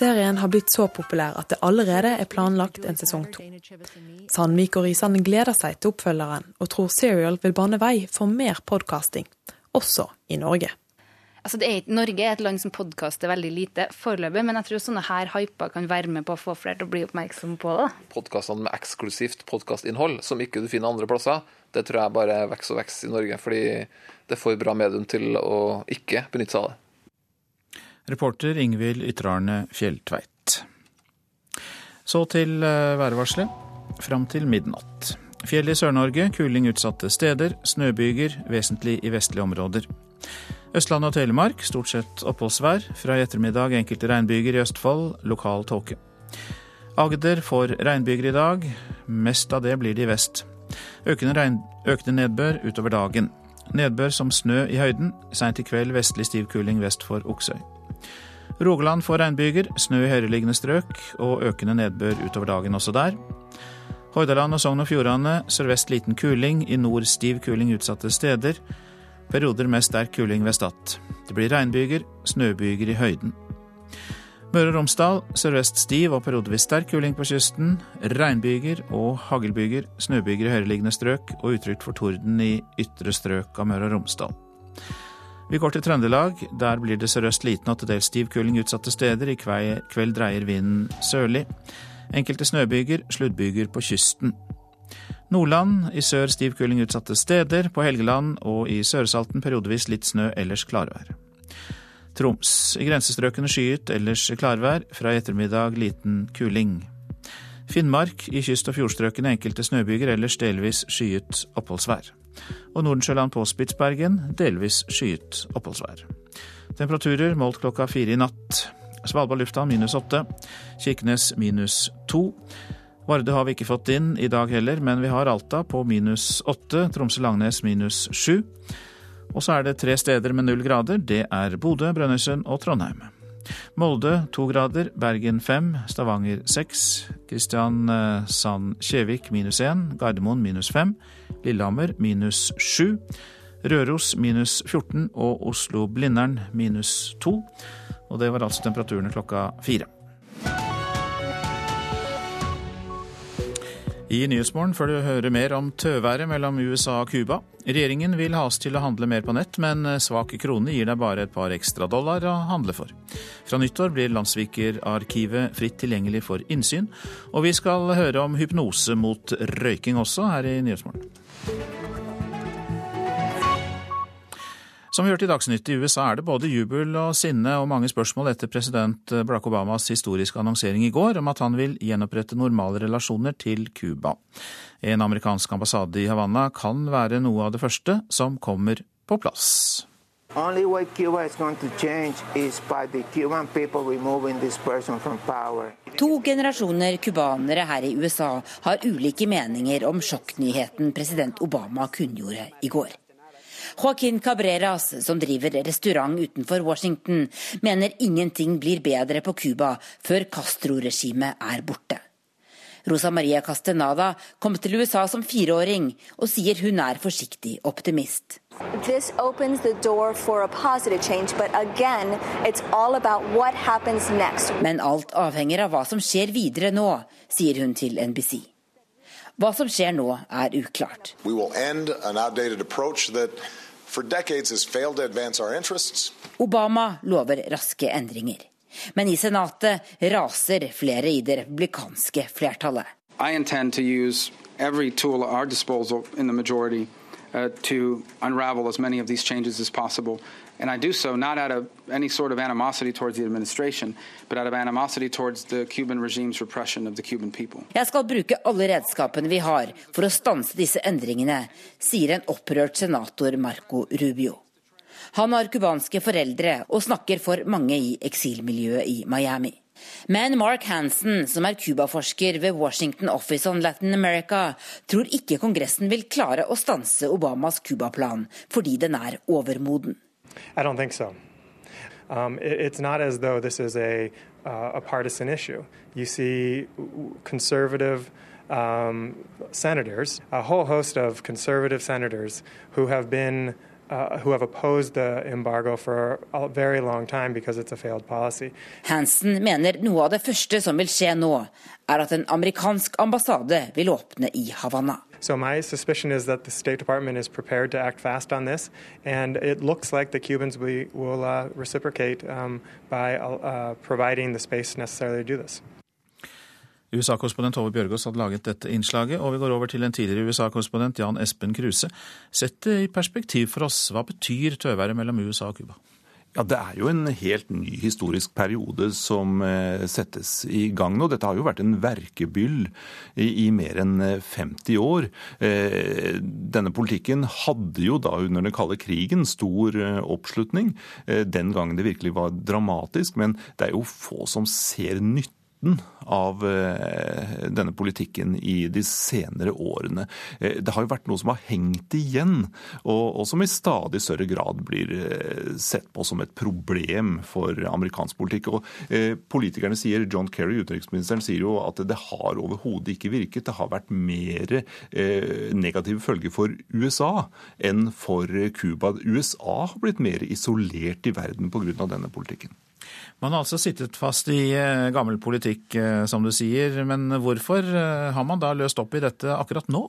S34: Serien har blitt så populær at det allerede er planlagt en sesong to. Sandvik og Risan gleder seg til oppfølgeren, og tror Serial vil bane vei for mer podkasting, også i Norge.
S36: Altså er, Norge er et land som podkaster veldig lite foreløpig, men jeg tror sånne her hyper kan være med på å få flere til å bli oppmerksom på det.
S38: Podkastene med eksklusivt podkastinnhold, som ikke du finner andre plasser, det tror jeg bare vokser og vokser i Norge. Fordi det får bra medium til å ikke benytte seg av det.
S2: Reporter Ingvild Ytrarne Fjelltveit. Så til eh, værvarselet. Fram til midnatt. Fjell i Sør-Norge, kuling utsatte steder. Snøbyger, vesentlig i vestlige områder. Østlandet og Telemark stort sett oppholdsvær. Fra i ettermiddag enkelte regnbyger i Østfold, lokal tåke. Agder får regnbyger i dag. Mest av det blir det i vest. Økende, regn, økende nedbør utover dagen. Nedbør som snø i høyden. Seint i kveld vestlig stiv kuling vest for Oksøy. Rogaland får regnbyger, snø i høyereliggende strøk og økende nedbør utover dagen også der. Hordaland og Sogn og Fjordane sørvest liten kuling, i nord stiv kuling utsatte steder. Perioder med sterk kuling ved Stad. Det blir regnbyger, snøbyger i høyden. Møre og Romsdal sørvest stiv og periodevis sterk kuling på kysten. Regnbyger og haglbyger, snøbyger i høyereliggende strøk og utrygt for torden i ytre strøk av Møre og Romsdal. Vi går til Trøndelag. Der blir det sørøst liten og til dels stiv kuling utsatte steder. I kveld dreier vinden sørlig. Enkelte snøbyger, sluddbyger på kysten. Nordland i sør stiv kuling utsatte steder. På Helgeland og i Sørsalten periodevis litt snø, ellers klarvær. Troms i grensestrøkene skyet, ellers klarvær. Fra i ettermiddag liten kuling. Finnmark i kyst- og fjordstrøkene enkelte snøbyger, ellers delvis skyet oppholdsvær. Og Nordensjøland på Spitsbergen delvis skyet oppholdsvær. Temperaturer målt klokka fire i natt. Svalbard lufthavn minus åtte. Kirkenes minus to. Vardø har vi ikke fått inn i dag heller, men vi har Alta på minus åtte, Tromsø-Langnes minus sju. Og så er det tre steder med null grader. Det er Bodø, Brønnøysund og Trondheim. Molde to grader, Bergen fem, Stavanger seks, Kristiansand Kjevik minus én, Gardermoen minus fem, Lillehammer minus sju, Røros minus 14 og Oslo-Blindern minus to. Og det var altså temperaturene klokka fire. I Nyhetsmorgen får du høre mer om tøværet mellom USA og Cuba. Regjeringen vil ha oss til å handle mer på nett, men svak krone gir deg bare et par ekstra dollar å handle for. Fra nyttår blir Landssvikerarkivet fritt tilgjengelig for innsyn, og vi skal høre om hypnose mot røyking også her i Nyhetsmorgen. Som vi hørte i Dagsnytt, i USA er det både jubel og sinne og mange spørsmål etter president Barack Obamas historiske annonsering i går om at han vil gjenopprette normale relasjoner til Cuba. En amerikansk ambassade i Havanna kan være noe av det første som kommer på plass.
S39: Only way Cuba is going to change is by the Cuban people removing this person from power.
S40: To generasjoner cubanere her i USA har ulike meninger om sjokknyheten president Obama kunngjorde i går. Joaquin Cabreras, som driver restaurant utenfor Washington, mener ingenting blir bedre på Cuba før Castro-regimet er borte. Rosa Maria Castenada kom til USA som fireåring, og sier hun er forsiktig optimist. Change, again, Men alt avhenger av hva som skjer videre nå, sier hun til NBC. Hva som skjer nå, er uklart. Obama lover raske endringer. Men i Senatet raser flere i det republikanske flertallet. I intend to use every tool at our disposal in the majority uh, to unravel as many of these changes as possible And I do so not out of any sort of animosity towards the administration, but out of animosity towards the Cuban regime's repression of the Cuban people. Jeg skal bruke alle redskapene vi har for å stanse disse endringene, sier en opprørt senator Marco Rubio. Han har cubanske foreldre og snakker for mange i eksilmiljøet i Miami. Men Mark Hansen, som er cubaforsker ved Washington Office on Latin America, tror ikke Kongressen vil klare å stanse Obamas Cuba-plan, fordi den er overmoden.
S41: I don't think so. Um, it, it's not as though this is a, uh, a partisan issue. You see conservative um, senators, a whole host of conservative senators who have been uh, who have opposed the embargo for a very long.
S40: Hansen mener noe av det første som vil skje nå, er at en amerikansk ambassade vil åpne i Havanna.
S41: So my suspicion is that the State Department is prepared to act fast on this, and it looks like the Cubans will, will uh, reciprocate um, by uh, providing the space necessary to do this.
S2: USA-korrespondent Tove Bjørgaas hadde laget dette innslaget, og vi går over til en tidligere USA-korrespondent, Jan Espen Kruse. Sett det i perspektiv for oss, hva betyr tøværet mellom USA og Cuba?
S42: Ja, Det er jo en helt ny historisk periode som eh, settes i gang nå. Dette har jo vært en verkebyll i, i mer enn 50 eh, år. Eh, denne politikken hadde jo da under den kalde krigen stor oppslutning. Den gangen det virkelig var dramatisk. Men det er jo få som ser nytte nytten av eh, denne politikken i de senere årene. Eh, det har jo vært noe som har hengt igjen, og, og som i stadig større grad blir eh, sett på som et problem for amerikansk politikk. Og Politikerne sier, John Kerry, utenriksministeren, sier jo at det har overhodet ikke virket. Det har vært mer negative følger for USA enn for Cuba. USA har blitt mer isolert i verden pga. denne politikken.
S2: Man har altså sittet fast i eh, gammel politikk, eh, som du sier. Men hvorfor eh, har man da løst opp i dette akkurat nå?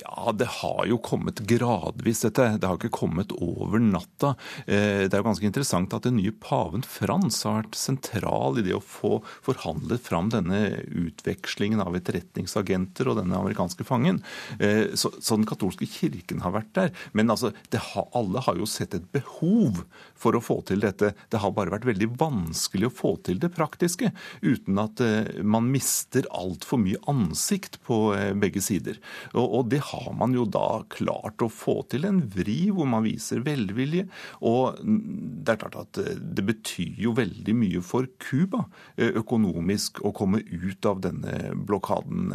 S42: Ja, det har jo kommet gradvis, dette. Det har ikke kommet over natta. Det er jo ganske interessant at den nye paven Frans har vært sentral i det å få forhandlet fram denne utvekslingen av etterretningsagenter og denne amerikanske fangen. Så, så den katolske kirken har vært der. Men altså, har, alle har jo sett et behov for å få til dette. Det har bare vært veldig vanskelig å få til det praktiske uten at eh, man mister altfor mye ansikt på eh, begge sider. Og det har man jo da klart å få til en vri hvor man viser velvilje. Og det er klart at eh, det betyr jo veldig mye for Cuba økonomisk å komme ut av denne blokaden.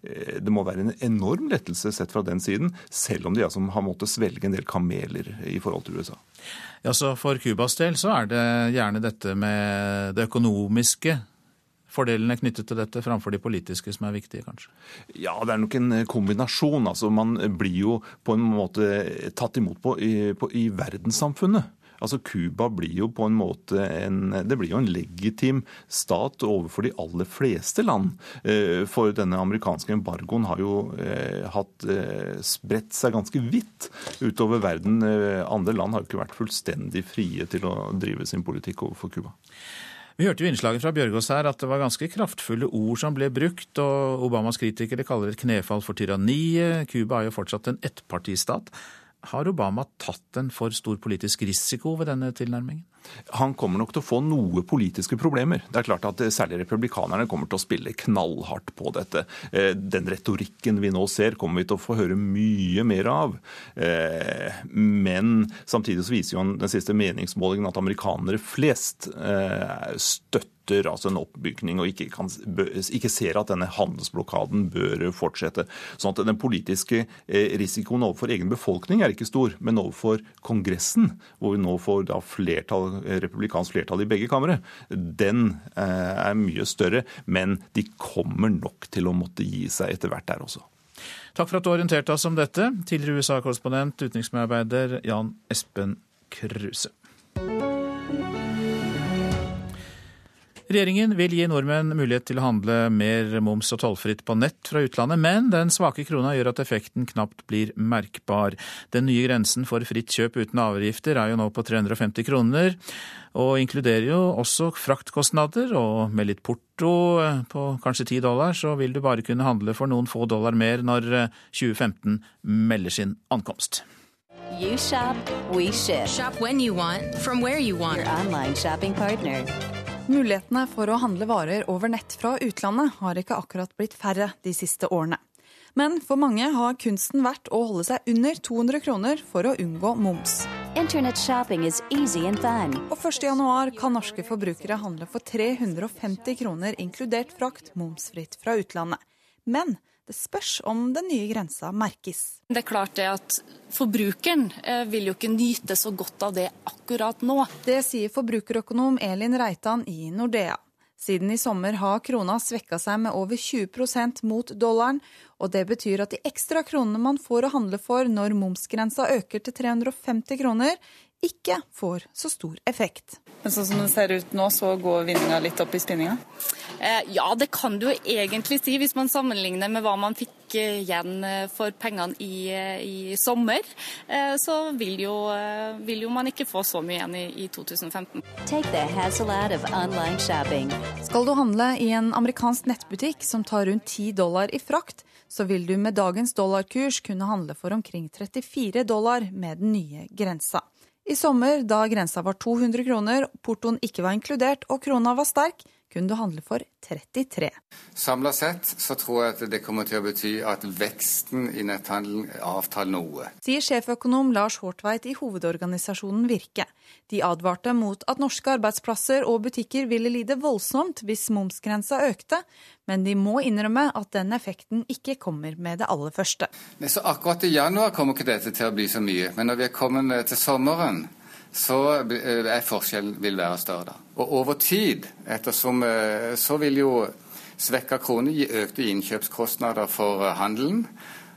S42: Det må være en enorm lettelse sett fra den siden, selv om de altså har måttet svelge en del kameler i forhold til USA.
S2: Ja, så For Cubas del så er det gjerne dette med det økonomiske fordelene knyttet til dette framfor de politiske som er viktige, kanskje?
S42: Ja, det er nok en kombinasjon. Altså, man blir jo på en måte tatt imot på, i, på, i verdenssamfunnet. Altså Cuba blir jo på en måte en, det blir jo en legitim stat overfor de aller fleste land. Eh, for denne amerikanske embargoen har jo eh, hatt eh, spredt seg ganske vidt utover verden. Andre land har jo ikke vært fullstendig frie til å drive sin politikk overfor Cuba.
S2: Vi hørte jo innslaget fra Bjørgaas her at det var ganske kraftfulle ord som ble brukt, og Obamas kritikere kaller det et knefall for tyranniet. Cuba er jo fortsatt en ettpartistat. Har Obama tatt en for stor politisk risiko ved denne tilnærmingen?
S42: Han kommer nok til å få noe politiske problemer. Det er klart at eh, Særlig republikanerne kommer til å spille knallhardt på dette. Eh, den retorikken vi nå ser, kommer vi til å få høre mye mer av. Eh, men samtidig så viser jo den siste meningsmålingen at amerikanere flest støtter støtter altså en oppbygning og ikke, kan, ikke, ser at denne handelsblokaden bør fortsette. Sånn at Den politiske eh, risikoen overfor egen befolkning er ikke stor, men overfor Kongressen, hvor vi nå får da flertall, republikansk flertall i begge kamre, den eh, er mye større. Men de kommer nok til å måtte gi seg etter hvert der også.
S2: Takk for at du orienterte oss om dette, tidligere USA-korrespondent, utenriksmedarbeider Jan Espen Kruse. Regjeringen vil gi nordmenn mulighet til å handle mer moms- og tollfritt på nett fra utlandet, men den svake krona gjør at effekten knapt blir merkbar. Den nye grensen for fritt kjøp uten avgifter er jo nå på 350 kroner, og inkluderer jo også fraktkostnader, og med litt porto på kanskje 10 dollar, så vil du bare kunne handle for noen få dollar mer når 2015 melder sin ankomst. You shop, we ship. Shop when you want, from where you want. Your online shopping partner.
S43: Mulighetene for å handle varer over nett fra utlandet har ikke akkurat blitt færre de siste årene. Men for mange har kunsten vært å holde seg under 200 kroner for å unngå moms. Og 1.1 kan norske forbrukere handle for 350 kroner inkludert frakt momsfritt fra utlandet. Men det spørs om den nye grensa merkes.
S44: Det er klart det at Forbrukeren eh, vil jo ikke nyte så godt av det akkurat nå.
S43: Det sier forbrukerøkonom Elin Reitan i Nordea. Siden i sommer har krona svekka seg med over 20% mot dollaren, og det betyr at de ekstra kronene man får å handle for når momsgrensa øker til 350 kroner, ikke får så stor effekt.
S44: Men sånn som det ser ut nå, så går vinninga litt opp i spinninga? Eh, ja, det kan du egentlig si, hvis man sammenligner med hva man fikk eh, igjen eh, for pengene i, i sommer. Så vil jo, vil jo, man ikke få så mye igjen i, i 2015.
S43: Skal du handle i en amerikansk nettbutikk som tar rundt 10 dollar i frakt, så vil du med dagens dollarkurs kunne handle for omkring 34 dollar med den nye grensa. I sommer, da grensa var 200 kroner, portoen ikke var inkludert og krona var sterk, kunne du handle for 33.
S45: Samla sett så tror jeg at det kommer til å bety at veksten i netthandelen avtar noe.
S43: Sier sjeføkonom Lars Hårtveit i hovedorganisasjonen Virke. De advarte mot at norske arbeidsplasser og butikker ville lide voldsomt hvis momsgrensa økte, men de må innrømme at den effekten ikke kommer med det aller første.
S45: Så akkurat i januar kommer ikke dette til å bli så mye, men når vi er kommet til sommeren, så eh, er forskjellen vil være større. da. Og over tid, ettersom eh, så vil jo svekka krone gi økte innkjøpskostnader for eh, handelen.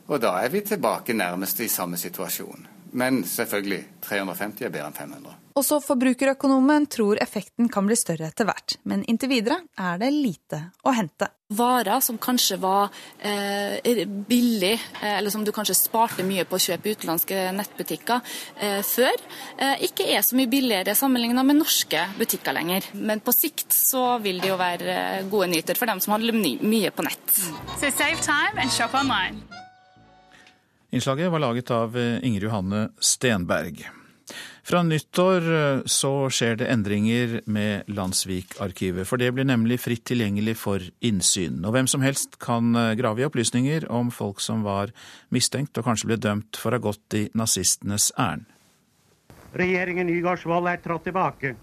S45: Og da er vi tilbake nærmest i samme situasjon. Men selvfølgelig, 350 er bedre enn 500.
S43: Også forbrukerøkonomen tror effekten kan bli større etter hvert, men inntil videre er det lite å hente.
S44: Varer som kanskje var eh, billig, eh, eller som du kanskje sparte mye på å kjøpe i utenlandske nettbutikker eh, før, eh, ikke er så mye billigere sammenlignet med norske butikker lenger. Men på sikt så vil det jo være eh, gode nyheter for dem som handler mye på nett. So save time and shop online.
S2: Innslaget var laget av eh, Ingrid Johanne Stenberg. Fra nyttår eh, så skjer det endringer med Landsvik-arkivet. For det blir nemlig fritt tilgjengelig for innsyn. Og hvem som helst kan eh, grave i opplysninger om folk som var mistenkt og kanskje ble dømt for å ha gått i nazistenes ærend.
S46: Regjeringen Nygaardsvold er trådt tilbake.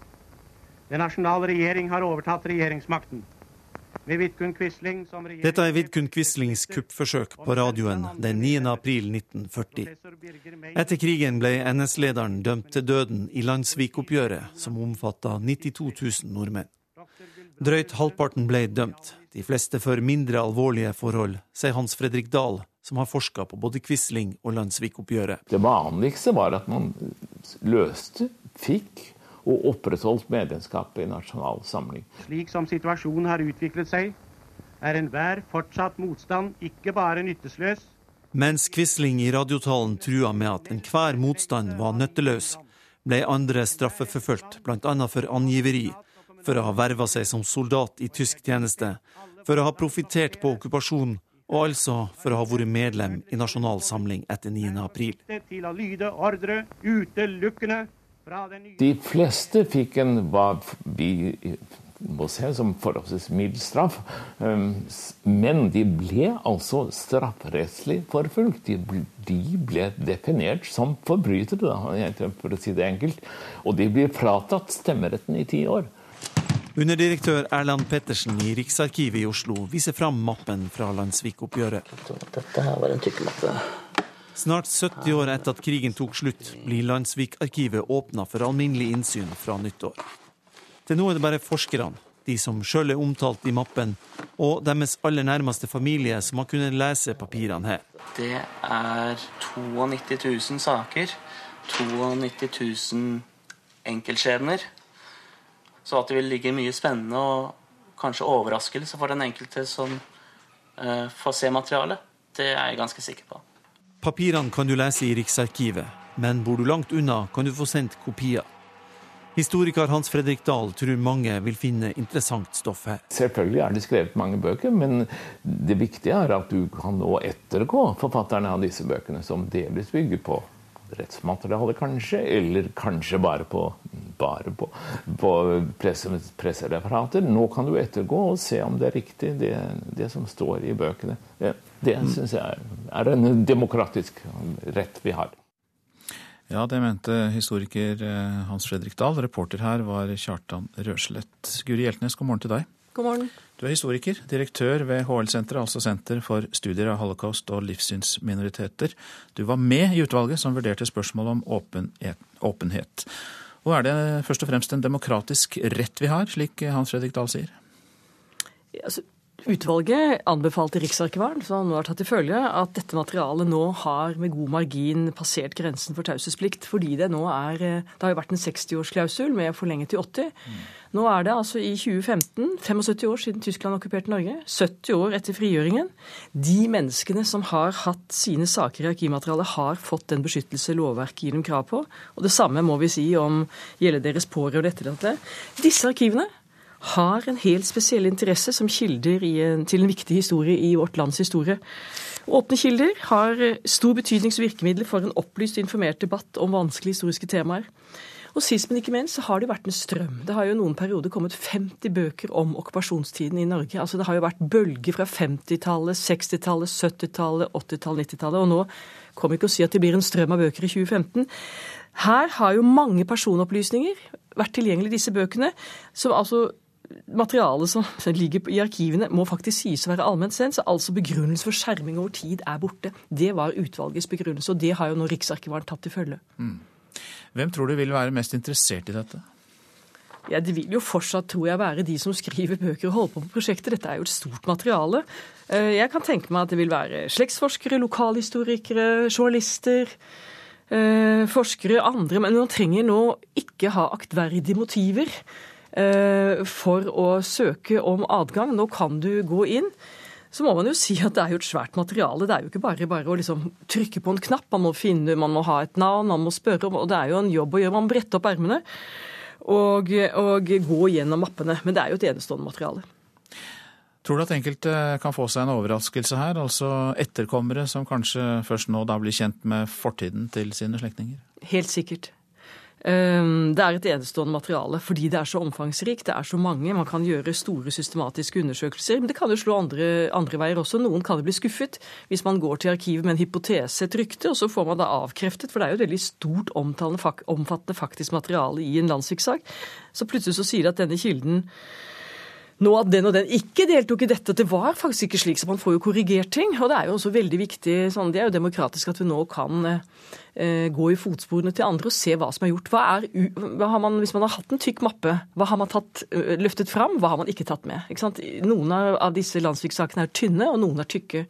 S46: Den nasjonale regjering har overtatt regjeringsmakten.
S47: Dette er Vidkun Quislings kuppforsøk på radioen den 9. april 1940. Etter krigen ble NS-lederen dømt til døden i Landsvik-oppgjøret, som omfatta 92 000 nordmenn. Drøyt halvparten ble dømt, de fleste for mindre alvorlige forhold, sier Hans Fredrik Dahl, som har forska på både Quisling og Landsvik-oppgjøret.
S42: Det vanligste var at man løste
S48: fikk og opprettholdt medlemskapet i Nasjonal Samling.
S46: Slik som situasjonen har utviklet seg, er enhver fortsatt motstand ikke bare nyttesløs.
S47: Mens Quisling i radiotalen trua med at enhver motstand var nytteløs, ble andre straffeforfulgt, bl.a. for angiveri, for å ha verva seg som soldat i tysk tjeneste, for å ha profittert på okkupasjonen, og altså for å ha vært medlem i Nasjonal Samling etter 9. april.
S46: Til å lyde ordre utelukkende
S48: De fleste fikk en hva vi må se som forholdsvis mild straff, um, men de ble altså strafferettslig forfulgt. De ble, de ble definert som forbrytere, da, for å si det enkelt. Og de ble fratatt stemmeretten i ti år.
S47: Underdirektør Erland Pettersen i Riksarkivet i Oslo viser fram mappen fra Landsvik-oppgjøret.
S49: Dette her var en tykkelmappe.
S47: Snart 70 år etter at krigen tok slutt, blir Landsvik-arkivet åpna for alminnelig innsyn fra nyttår. Til nå er det bare forskerne, de som sjøl er omtalt i mappen, og deres aller nærmeste familie som har kunnet lese papirene her.
S49: Det er 92 000 saker. 92 000 enkeltskjebner. Så at det vil ligge mye spennende og kanskje overraskelse for den enkelte som uh, får se materialet, det er jeg ganske sikker på.
S47: Papirene kan du lese i Riksarkivet, men bor du langt unna, kan du få sendt kopier. Historiker Hans Fredrik Dahl tror mange vil finne interessant stoff her.
S48: Selvfølgelig er det skrevet mange bøker, men det viktige er at du kan nå ettergå forfatterne av disse bøkene, som delvis bygger på rettsmateriale, kanskje, eller kanskje bare på, bare på, på presse, pressereferater. Nå kan du ettergå og se om det er riktig, det, det som står i bøkene. Det, syns jeg er, en demokratisk rett vi har.
S2: Ja, det mente historiker Hans Fredrik Dahl. Reporter her var Kjartan Røslett. Guri Hjeltnes, god morgen til deg.
S50: God morgen.
S2: Du er historiker, direktør ved HL-senteret, altså Senter for studier av holocaust og livssynsminoriteter. Du var med i utvalget som vurderte spørsmålet om åpenhet. Og er det først og fremst en demokratisk rett vi har, slik Hans Fredrik Dahl sier?
S50: Altså, Utvalget anbefalte Riksarkivaren, som nå har tatt til følge, at dette materialet nå har med god margin passert grensen for taushetsplikt, fordi det nå er Det har jo vært en 60-årsklausul med forlenget til 80. Nå er det altså i 2015, 75 år siden Tyskland okkuperte Norge, 70 år etter frigjøringen. De menneskene som har hatt sine saker i arkivmaterialet, har fått den beskyttelse lovverket gir dem krav på. Og det samme må vi si om gjelder deres pårørende etterlatte. Disse arkivene har en helt spesiell interesse som kilder en, til en viktig historie i vårt lands historie. Åpne kilder har stor betydning som virkemiddel for en opplyst og informert debatt om vanskelige historiske temaer. Og sist, men ikke minst, så har det vært en strøm. Det har jo noen perioder kommet 50 bøker om okkupasjonstiden i Norge. Altså Det har jo vært bølger fra 50-tallet, 60-tallet, 70-tallet, 80-tallet, 90-tallet. Og nå kommer ikke å si at det blir en strøm av bøker i 2015. Her har jo mange personopplysninger vært tilgjengelig disse bøkene, som altså materialet som ligger i arkivene, må faktisk sies å være allment sens. Altså begrunnelse for skjerming over tid er borte. Det var utvalgets begrunnelse, og det har jo nå Riksarkivaren tatt til følge.
S2: Mm. Hvem tror du vil være mest interessert i dette?
S50: Ja, Det vil jo fortsatt, tror jeg, være de som skriver bøker og holder på med prosjekter. Dette er jo et stort materiale. Jeg kan tenke meg at det vil være slektsforskere, lokalhistorikere, journalister. Forskere, andre, men man trenger nå ikke ha aktverdige motiver for å søke om adgang. Nå kan du gå inn. Så må man jo si at det er jo et svært materiale. Det er jo ikke bare bare å liksom trykke på en knapp. Man må finne, man må ha et navn, man må spørre. Og det er jo en jobb å gjøre. Man må brette opp ermene og, og gå gjennom mappene. Men det er jo et enestående materiale.
S2: Tror du at enkelte kan få seg en overraskelse her? Altså etterkommere som kanskje først nå da blir kjent med fortiden til sine slektninger?
S50: Helt sikkert. Det er et enestående materiale fordi det er så omfangsrikt. Det er så mange. Man kan gjøre store systematiske undersøkelser. Men det kan jo slå andre, andre veier også. Noen kan jo bli skuffet hvis man går til arkivet med en hypotese, et rykte, og så får man det avkreftet. For det er jo et veldig stort, omfattende faktisk materiale i en landssviktsak. Så plutselig så sier de at denne kilden nå at den og den ikke deltok i dette. Det var faktisk ikke slik, så man får jo korrigert ting. Og det er jo også veldig viktig, sånn, det er jo demokratisk at vi nå kan eh, gå i fotsporene til andre og se hva som er gjort. Hva er, hva man, hvis man har hatt en tykk mappe, hva har man tatt, løftet fram, hva har man ikke tatt med? Ikke noen av disse landssvikssakene er tynne, og noen er tykke.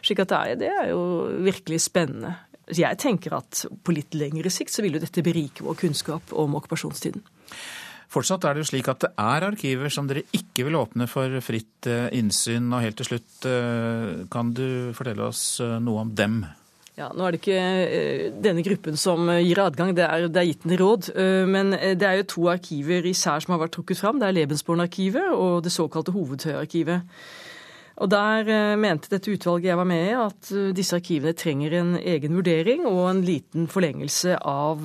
S50: Slik at det er, det er jo virkelig spennende. jeg tenker at på litt lengre sikt så vil jo dette berike vår kunnskap om okkupasjonstiden.
S2: Fortsatt er det jo slik at det er arkiver som dere ikke vil åpne for fritt eh, innsyn. Og helt til slutt, eh, kan du fortelle oss eh, noe om dem?
S50: Ja, Nå er det ikke denne gruppen som gir adgang, det er, det er gitt en råd. Men det er jo to arkiver især som har vært trukket fram. Det er Lebensborn-arkivet og det såkalte Hovedtøy-arkivet. Og Der mente dette utvalget jeg var med i, at disse arkivene trenger en egen vurdering og en liten forlengelse av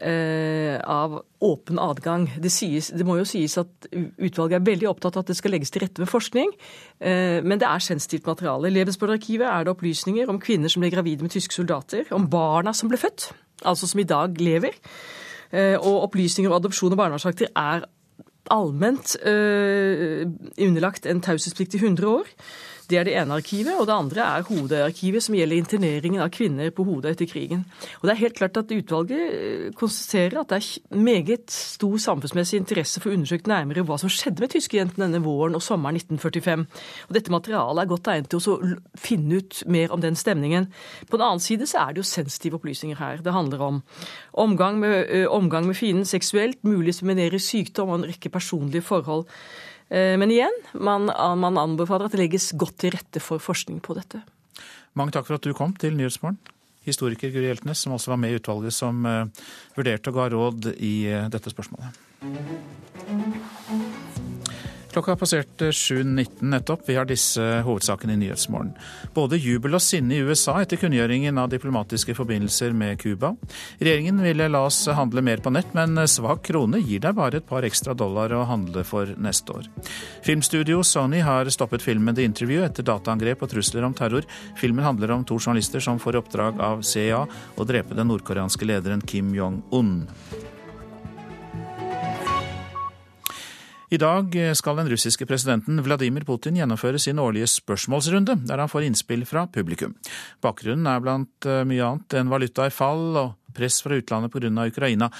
S50: av åpen adgang. Det, sies, det, må jo sies at utvalget er veldig opptatt av at det skal legges til rette med forskning, eh, men det er sensitivt materiale. I Lebensborg-arkivet er det opplysninger om kvinner som ble gravide med tyske soldater, om barna som ble født, altså som i dag lever, eh, og opplysninger om adopsjon og barnevernsakter er allment underlagt en taushetsplikt i 100 år. Det er det ene arkivet. Og det andre er hodearkivet som gjelder interneringen av kvinner på hodet etter krigen. Og det er helt klart at Utvalget eh, konstaterer at det er meget stor samfunnsmessig interesse for å undersøke nærmere hva som skjedde med tyskejentene denne våren og sommeren 1945. Og Dette materialet er godt egnet til å finne ut mer om den stemningen. På den annen side så er det jo sensitive opplysninger her. Det handler om omgang med, ø, omgang med fienden seksuelt, mulig å sykdom og en rekke personlige forhold. Eh, men igjen, man, man, anbefaler at det legges godt til rette for forskning på dette.
S2: Mange takk for at du kom til Nyhetsmorgen. Historiker Guri Hjeltnes, som også var med i utvalget som uh, vurderte og ga råd i uh, dette spørsmålet. Klokka har passert 7.19 nettopp. Vi har disse hovedsakene i Nyhetsmorgen. Både jubel og sinne i USA etter kunngjøringen av diplomatiske forbindelser med Cuba. Regjeringen ville la oss handle mer på nett, men svak krone gir deg bare et par ekstra dollar å handle for neste år. Filmstudio Sony har stoppet filmen The Interview etter dataangrep og trusler om terror. Filmen handler om to journalister som får oppdrag av CIA å drepe den nordkoreanske lederen Kim Jong-un. I dag skal den russiske presidenten Vladimir Putin gjennomføre sin årlige spørsmålsrunde, der han får innspill fra publikum. Bakgrunnen er blant eh, mye annet en valuta i fall og press fra utlandet pga. Ukraina.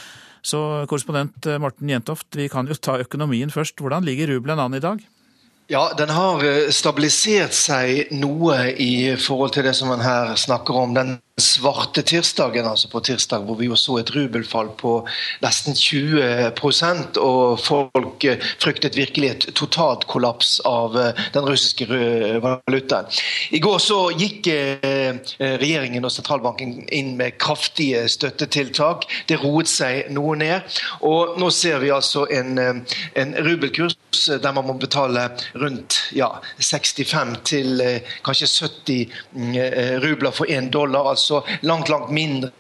S2: Så korrespondent eh, Morten Jentoft, vi kan jo ta økonomien først. Hvordan ligger rubelen an i dag?
S51: Ja, den har eh, stabilisert seg noe i forhold til det som man her snakker om. Den svarte tirsdagen, altså på tirsdag, hvor vi jo så et rubelfall på nesten 20% og folk eh, fryktet virkelig et totalt kollaps av eh, den russiske valutaen. I går så gikk regjeringen og sentralbanken inn med kraftige støttetiltak. Det roet seg noe ned. Og nå ser vi altså en, en rubelkurs der man må betale rundt ja, 65 til eh, kanskje 70 mm, eh, rubler for én dollar. Altså langt, langt mindre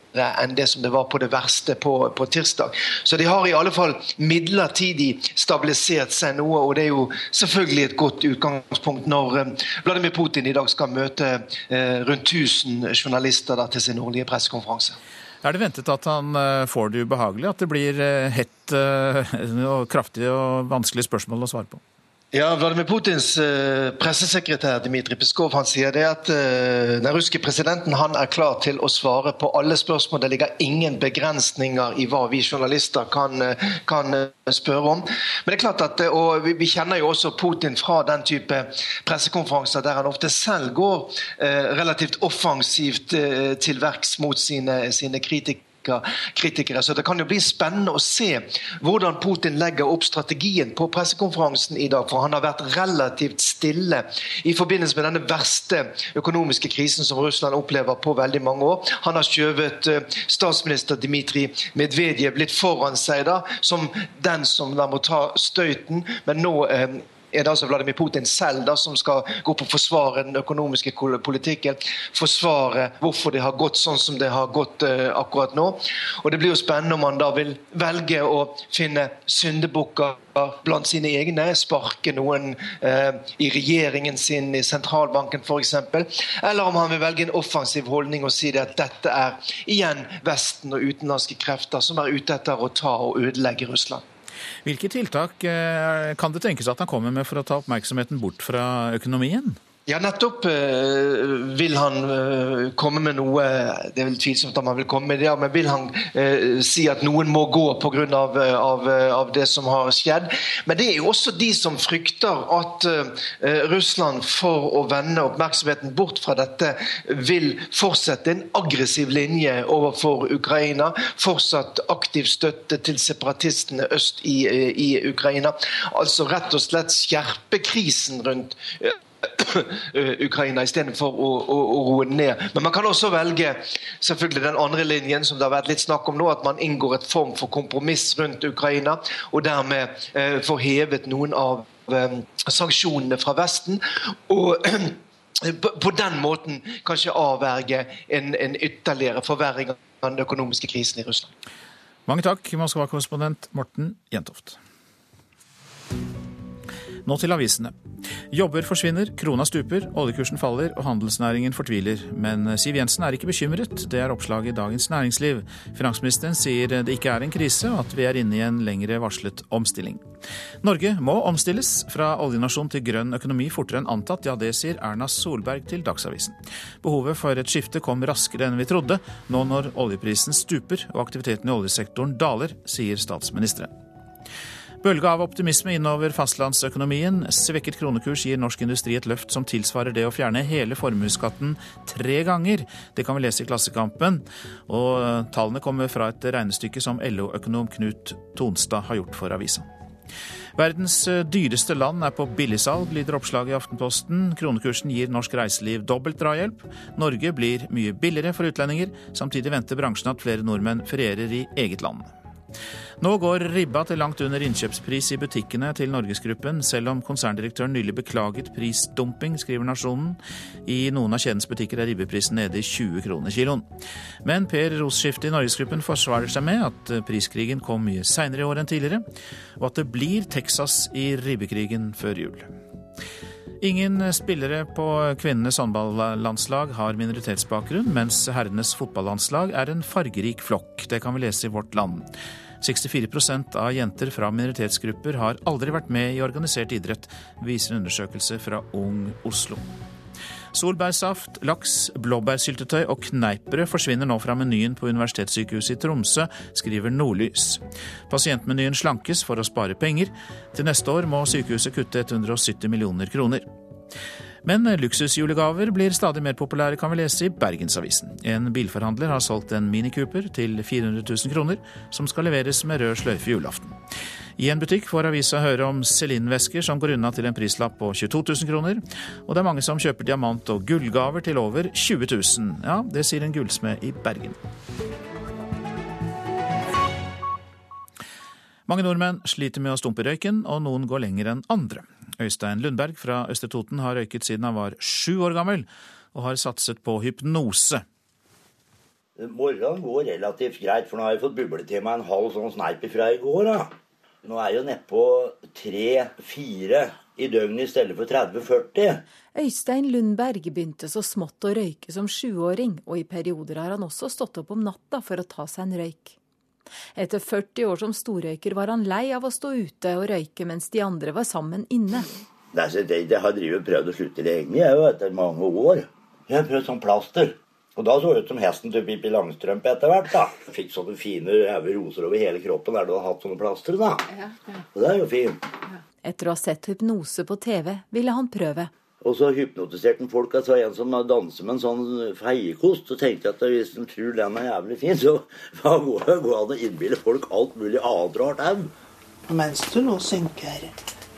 S51: enn det som det var på det verste på, på, tirsdag. Så de har i alle fall midlertidig stabilisert seg noe, og det er jo selvfølgelig et godt utgangspunkt når eh, Vladimir Putin i dag skal møte rundt 1000 journalister til sin årlige pressekonferanse.
S2: Er det ventet at han får det ubehagelig, at det blir hett og kraftige og vanskelige spørsmål å svare på?
S51: Ja, Vladimir Putins uh, pressesekretær Dmitrij Peskov han sier det at uh, den russiske presidenten han er klar til å svare på alle spørsmål. Det ligger ingen begrensninger i hva vi journalister kan, uh, kan spørre om. Men det er klart at, og vi, kjenner jo også Putin fra den type pressekonferanser der han ofte selv går relativt offensivt til verks mot sine, sine kritikere kritikere. Så det kan jo bli spennende å se hvordan Putin legger opp strategien på pressekonferansen i dag. For han har vært relativt stille i forbindelse med denne verste økonomiske krisen som Russland opplever på veldig mange år. Han har skjøvet eh, statsminister Dmitrij Medvedev litt foran seg da, som den som da må ta støyten. Men nå eh, er det altså Vladimir Putin selv da, som skal gå på å forsvare den økonomiske politikken. Forsvare hvorfor det har gått sånn som det har gått uh, akkurat nå. Og Det blir jo spennende om han da vil velge å finne syndebukker blant sine egne, sparke noen uh, i regjeringen sin, i sentralbanken f.eks. Eller om han vil velge en offensiv holdning og si det at dette er igjen Vesten og utenlandske krefter som er ute etter å ta og ødelegge Russland.
S2: Hvilke tiltak eh, kan det tenkes at han kommer med for å ta oppmerksomheten bort fra økonomien?
S51: Ja, nettopp uh, vil han uh, komme med noe Det er vel tvilsomt om han vil komme med det, men vil han uh, si at noen må gå pga. Av, av, av det som har skjedd? Men det er jo også de som frykter at Russland, for å vende oppmerksomheten bort fra dette, vil fortsette en aggressiv linje overfor Ukraina. Fortsatt aktiv støtte til separatistene øst i, i Ukraina. Altså rett og slett skjerpe krisen rundt Ukraina istedenfor å, å, å roe den ned. Men man kan også velge selvfølgelig den andre linjen, som det har vært litt snakk om nå, at man inngår et form for kompromiss rundt Ukraina, og dermed eh, får hevet noen av eh, sanksjonene fra Vesten. og på den måten kanskje avverge en, en ytterligere forverring av den økonomiske krisen i Russland.
S2: Mange takk, Moskva-korrespondent Morten Jentoft. Nå til avisene. Jobber forsvinner, krona stuper, oljekursen faller og handelsnæringen fortviler. Men Siv Jensen er ikke bekymret. Det er oppslaget i Dagens Næringsliv. Finansministeren sier det ikke er en krise, og at vi er inne i en lengre varslet omstilling. Norge må omstilles fra oljenasjon til grønn økonomi fortere enn antatt. Ja, det sier Erna Solberg til Dagsavisen. Behovet for et skifte kom raskere enn vi trodde, nå når oljeprisen stuper og aktiviteten i oljesektoren daler, sier statsministeren. Bølge av optimisme innover fastlandsøkonomien. Svekket kronekurs gir norsk industri et løft som tilsvarer det å fjerne hele formuesskatten tre ganger. Det kan vi lese i Klassekampen. Og tallene kommer fra et regnestykke som LO-økonom Knut Tonstad har gjort for avisa. Verdens dyreste land er på billigsalg, lyder oppslaget i Aftenposten. Kronekursen gir norsk reiseliv dobbelt drahjelp. Norge blir mye billigere for utlendinger. Samtidig venter bransjen at flere nordmenn ferierer i eget land. Nå går ribba til langt under innkjøpspris i butikkene til Norgesgruppen, selv om konserndirektøren nylig beklaget prisdumping, skriver Nasjonen. I noen av kjedens butikker er ribbeprisen nede i 20 kroner kiloen. Men Per Rosskifte i Norgesgruppen forsvarer seg med at priskrigen kom mye seinere i år enn tidligere, og at det blir Texas i ribbekrigen før jul. Ingen spillere på kvinnenes håndballandslag har minoritetsbakgrunn, mens herrenes fotballandslag er en fargerik flokk. Det kan vi lese i Vårt Land. 64% av jenter fra minoritetsgrupper har aldri vært med i organisert idrett, viser en undersøkelse fra Ung Oslo. Solbærsaft, laks, blåbærsyltetøy og kneippbrød forsvinner nå fra menyen på Universitetssykehuset i Tromsø, skriver Nordlys. Pasientmenyen slankes for å spare penger. Til neste år må sykehuset kutte 170 millioner kroner. Men luksusjulegaver blir stadig mer populære, kan vi lese i Bergensavisen. En bilforhandler har solgt en Mini til 400 000 kroner, som skal leveres med rød sløyfe julaften. I en butikk får avisa høre om Celine-vesker som går unna til en prislapp på 22 000 kroner. Og det er mange som kjøper diamant- og gullgaver til over 20 000. Ja, det sier en gullsmed i Bergen. Mange nordmenn sliter med å stumpe røyken, og noen går lenger enn andre. Øystein Lundberg fra Østre Toten har røyket siden han var sju år gammel, og har satset på hypnose.
S52: Morgenen går relativt greit, for nå har jeg fått buble til meg en halv sånn sneip fra i går. da. Nå er jeg jo nedpå tre-fire i døgnet i stedet for 30-40.
S53: Øystein Lundberg begynte så smått å røyke som sjuåring, og i perioder har han også stått opp om natta for å ta seg en røyk. Etter 40 år som storrøyker var han lei av å stå ute og røyke mens de andre var sammen inne.
S52: Jeg har drivet prøvd å slutte lenge, jeg, etter mange år. Jeg har prøvd sånn plaster. Og da så det ut som hesten til Pippi Langstrømpe etter hvert. da. Fikk sånne fine røde roser over hele kroppen der du har hatt sånne plastre, da. Ja, ja. Og det er jo fint.
S53: Etter å ha sett hypnose på TV ville han prøve.
S52: Og så hypnotiserte han folk. Altså en som danser med en sånn feiekost. Så tenkte jeg at hvis de tror den er jævlig fin, så går det an å innbille folk alt mulig annet rart òg.
S54: Mens du nå synker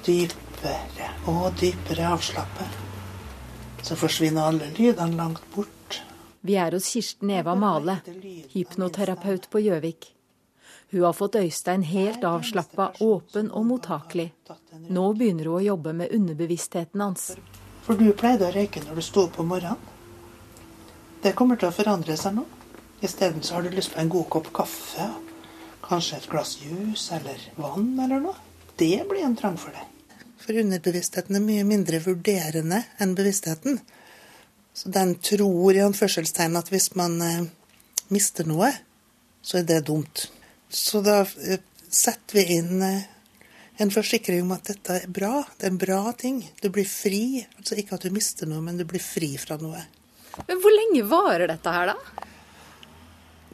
S54: dypere og dypere avslappet, så forsvinner alle lydene langt bort.
S53: Vi er hos Kirsten Eva Male, hypnoterapeut på Gjøvik. Hun har fått Øystein helt avslappa, åpen og mottakelig. Nå begynner hun å jobbe med underbevisstheten hans.
S54: For du pleide å røyke når du sto opp om morgenen. Det kommer til å forandre seg nå. Isteden så har du lyst på en god kopp kaffe. Kanskje et glass juice eller vann eller noe. Det blir en trang for deg. For underbevisstheten er mye mindre vurderende enn bevisstheten. Så den tror i anførselstegn at hvis man eh, mister noe, så er det dumt. Så da eh, setter vi inn eh, en forsikring om at dette er bra. Det er en bra ting. Du blir fri. Altså ikke at du mister noe, men du blir fri fra noe.
S53: Men Hvor lenge varer dette her, da?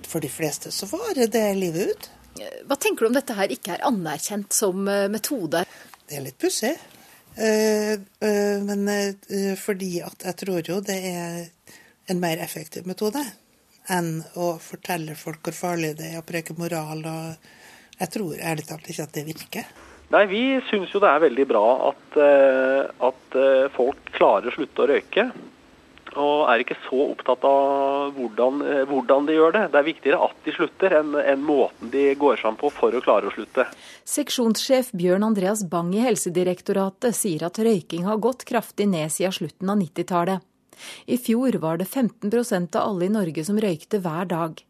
S54: For de fleste så varer det livet ut.
S53: Hva tenker du om dette her ikke er anerkjent som eh, metode?
S54: Det er litt pussig. Uh, uh, men fordi at jeg tror jo det er en mer effektiv metode enn å fortelle folk hvor farlig det er å preke moral. og Jeg tror ærlig talt ikke at det virker.
S55: Nei, Vi syns jo det er veldig bra at, at folk klarer å slutte å røyke og er ikke så opptatt av hvordan, eh, hvordan, de gjør det. Det er viktigere at de slutter, enn, enn måten de går sammen på for å klare å slutte.
S53: Seksjonssjef Bjørn Andreas Bang i Helsedirektoratet sier at røyking har gått kraftig ned siden slutten av 90-tallet. I fjor var det 15% av alle i Norge som røykte hver dag.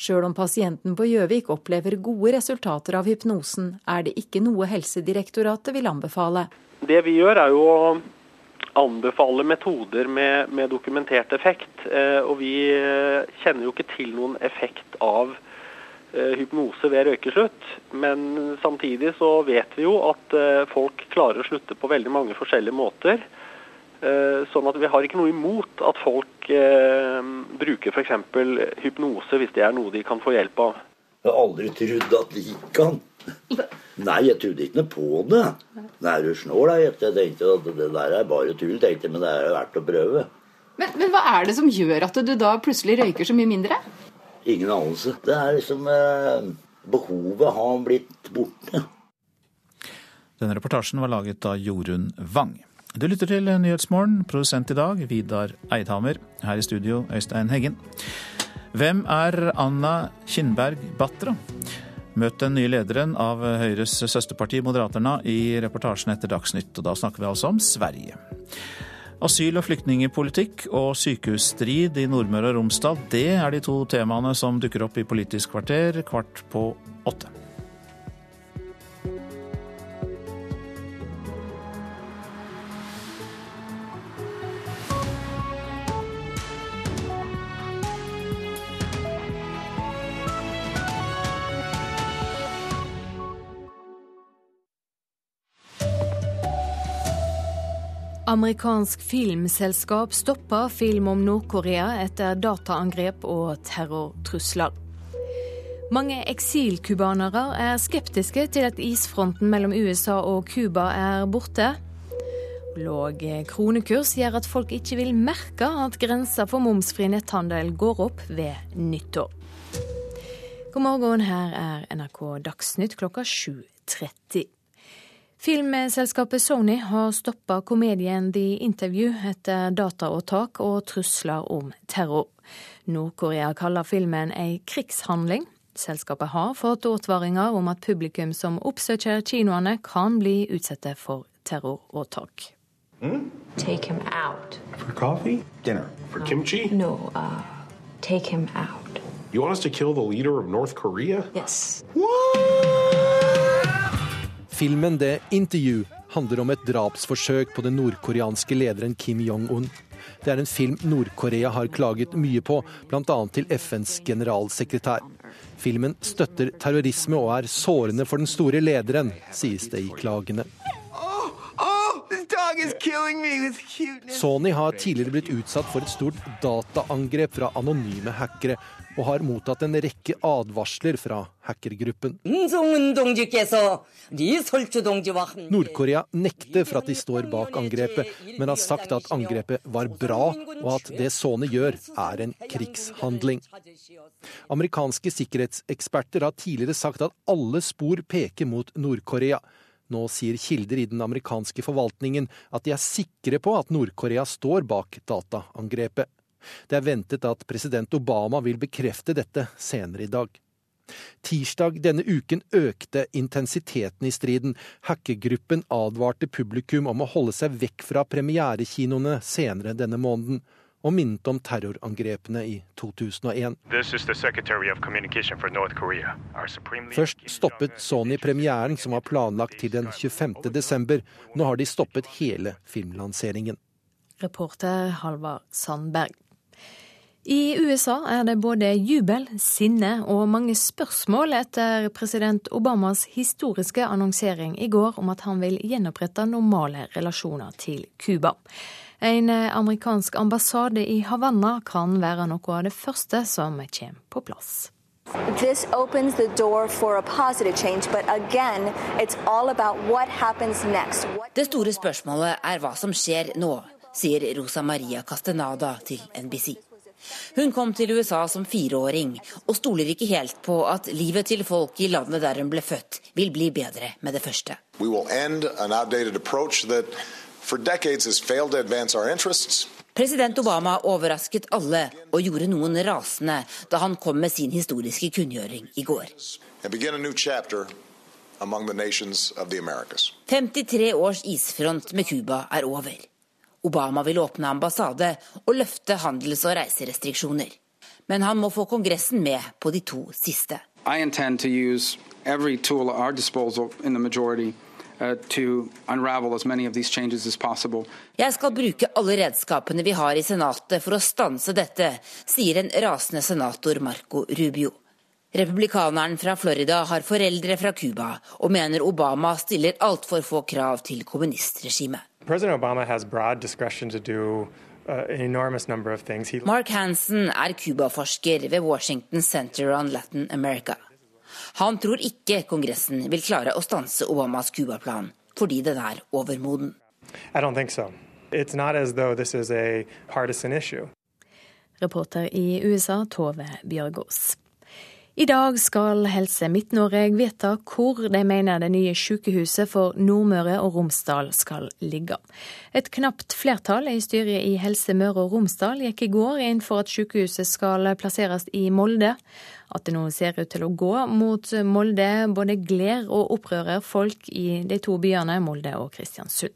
S53: Sjøl om pasienten på Gjøvik opplever gode resultater av hypnosen, er det ikke noe Helsedirektoratet vil anbefale.
S55: Det vi gjør er jo å anbefale metoder med, med dokumentert effekt. Eh, og vi eh, kjenner jo ikke til noen effekt av eh, hypnose ved røykeslutt. Men samtidig så vet vi jo at folk klarer å slutte på veldig mange forskjellige måter. Sånn at vi har ikke noe imot at folk bruker f.eks. hypnose hvis det er noe de kan få hjelp av.
S52: Jeg har aldri trodd at det gikk an. Nei, jeg trodde ikke noe på det. Nei, er du snål? Jeg tenkte at det der er bare tull, tenkte jeg, men det er verdt å prøve.
S53: Men, men, hva er det som gjør at du da plutselig røyker så mye mindre?
S52: Ingen anelse. Det er liksom eh, Behovet har blitt borte.
S2: Denne reportasjen var laget av Jorunn Wang. Du lytter til Nyhetsmorgen, produsent i dag Vidar Eidhammer. Her i studio Øystein Heggen. Hvem er Anna Kinnberg Batra? Møt den nye lederen av Høyres søsterparti Moderaterna i reportasjen etter Dagsnytt. Og da snakker vi altså om Sverige. Asyl- og flyktningepolitikk og sykehusstrid i Nordmøre og Romsdal, det er de to temaene som dukker opp i Politisk kvarter kvart på åtte.
S53: Amerikansk filmselskap stopper film om Nord-Korea etter dataangrep og terrortrusler. Mange eksilcubanere er skeptiske til at isfronten mellom USA og Cuba er borte. Låg kronekurs gjør at folk ikke vil merke at grensa for momsfri netthandel går opp ved nyttår. God morgen, her er NRK Dagsnytt klokka 7.30. Filmselskapet Sony har stoppa komedien The Interview etter dataåtak og trusler om terror. Nord-Korea kaller filmen ei krigshandling. Selskapet har fått advaringer om at publikum som oppsøker kinoene, kan bli utsatt for terroråtak.
S6: Mm? Take him out. For coffee? Dinner? For kimchi? No, uh, take him out. You want us to kill the leader of North Korea? Yes. What?
S7: Filmen The Interview handler om et drapsforsøk på den nordkoreanske lederen Kim Jong-un. Det er en film Nord-Korea har klaget mye på, bl.a. til FNs generalsekretær. Filmen støtter terrorisme og er sårende for den store lederen, sies det i klagene. Sony har tidligere blitt utsatt for et stort dataangrep fra anonyme hackere, og har mottatt en rekke advarsler fra hackergruppen. Nord-Korea nekter for at de står bak angrepet, men har sagt at angrepet var bra, og at det Sony gjør, er en krigshandling. Amerikanske sikkerhetseksperter har tidligere sagt at alle spor peker mot Nord-Korea. Nå sier kilder i den amerikanske forvaltningen at de er sikre på at Nord-Korea står bak dataangrepet. Det er ventet at president Obama vil bekrefte dette senere i dag. Tirsdag denne uken økte intensiteten i striden. Hackergruppen advarte publikum om å holde seg vekk fra premierekinoene senere denne måneden og minnet om terrorangrepene i 2001. Først stoppet Sony premieren, som var planlagt til den 25. desember. Nå har de stoppet hele filmlanseringen.
S53: Reporter Halvard Sandberg. I USA er det både jubel, sinne og mange spørsmål etter president Obamas historiske annonsering i går om at han vil gjenopprette normale relasjoner til Cuba. En amerikansk ambassade i Havanna kan være noe av det første som kommer på plass. This opens the door for a positive change, but again, it's all about what happens next. Det store spørsmålet er hva som skjer nå, sier Rosa Maria Castenada til NBC. Hun kom til USA som fireåring, og stoler ikke helt på at livet til folk i landet der hun ble født, vil bli bedre med det første. President Obama overrasket alle og gjorde noen rasende da han kom med sin historiske kunngjøring i går. 53 års isfront med Cuba er over. Obama vil åpne ambassade og løfte handels- og reiserestriksjoner. Men han må få Kongressen med på de to siste. I intend to use every tool at our disposal in the majority Jeg skal bruke alle redskapene vi har i Senatet for å stanse dette, sier en rasende senator Marco Rubio. Republikaneren fra Florida har foreldre fra Cuba, og mener Obama stiller altfor få krav til kommunistregimet. President Obama has broad discretion to do uh, Mark Hansen er Cuba-forsker ved Washington Center on Latin America. Han tror ikke Kongressen vil klare å stanse Obamas Cuba-plan, fordi den er overmoden. So. Reporter i USA, Tove Bjørgaas. I dag skal Helse Midt-Norge vedta hvor de mener det nye sykehuset for Nordmøre og Romsdal skal ligge. Et knapt flertall i styret i Helse Møre og Romsdal gikk i går inn for at sykehuset skal plasseres i Molde. At det nå ser ut til å gå mot Molde både gleder og opprører folk i de to byene Molde og Kristiansund.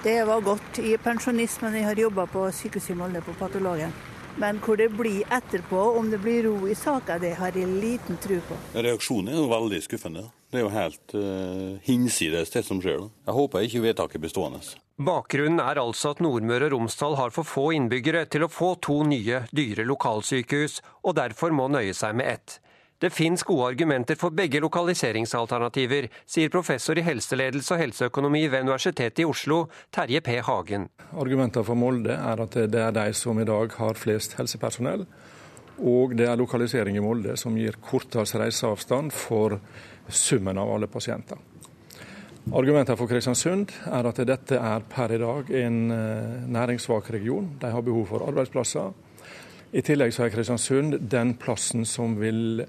S13: Det var godt. I pensjonismen jeg har jobba på sykehuset i Molde, på patologen. Men hvor det blir etterpå, om det blir ro i saka, det har jeg liten tro på.
S3: Reaksjonen er jo veldig skuffende. Det er jo helt uh, hinsides det som skjer. Jeg håper ikke vedtaket blir stående.
S56: Bakgrunnen er altså at Nordmøre og Romsdal har for få innbyggere til å få to nye, dyre lokalsykehus, og derfor må nøye seg med ett. Det fins gode argumenter for begge lokaliseringsalternativer, sier professor i helseledelse og helseøkonomi ved Universitetet i Oslo, Terje P. Hagen.
S17: Argumentene for Molde er at det er de som i dag har flest helsepersonell. Og det er lokalisering i Molde som gir kortest reiseavstand for summen av alle pasienter. Argumentene for Kristiansund er at dette er per i dag en eh, næringssvak region. De har behov for arbeidsplasser. I tillegg så er Kristiansund den plassen som vil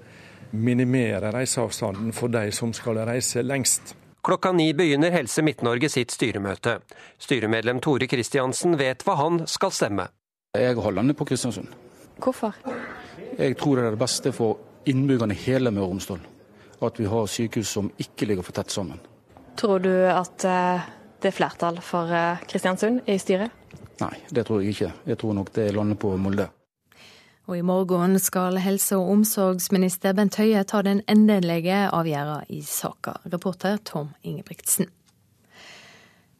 S17: minimere reiseavstanden for de som skal reise lengst.
S56: Klokka ni begynner Helse Midt-Norge sitt styremøte. Styremedlem Tore Kristiansen vet hva han skal stemme.
S15: Jeg holder ned på Kristiansund.
S53: Hvorfor?
S15: Jeg tror det er det beste for innbyggerne i hele Møre og Romsdal. At vi har sykehus som ikke ligger for tett sammen.
S53: Tror du at eh, det er flertall for eh, Kristiansund i styret?
S15: Nei, det tror jeg ikke. Jeg tror nok det lander på Molde.
S53: Og i morgen skal helse- og omsorgsminister Bent Høie ta den endelige avgjørelsen i saka. Reporter Tom Ingebrigtsen.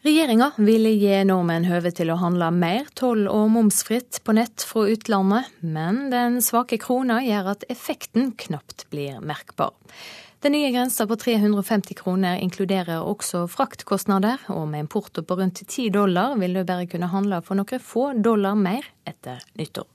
S53: Regjeringa vil gi nordmenn høve til å handle mer toll- og momsfritt på nett fra utlandet, men den svake krona gjør at effekten knapt blir merkbar. Den nye grensa på 350 kroner inkluderer også fraktkostnader, og med en porto på rundt 10 dollar vil du bare kunne handle for noen få dollar mer etter nyttår.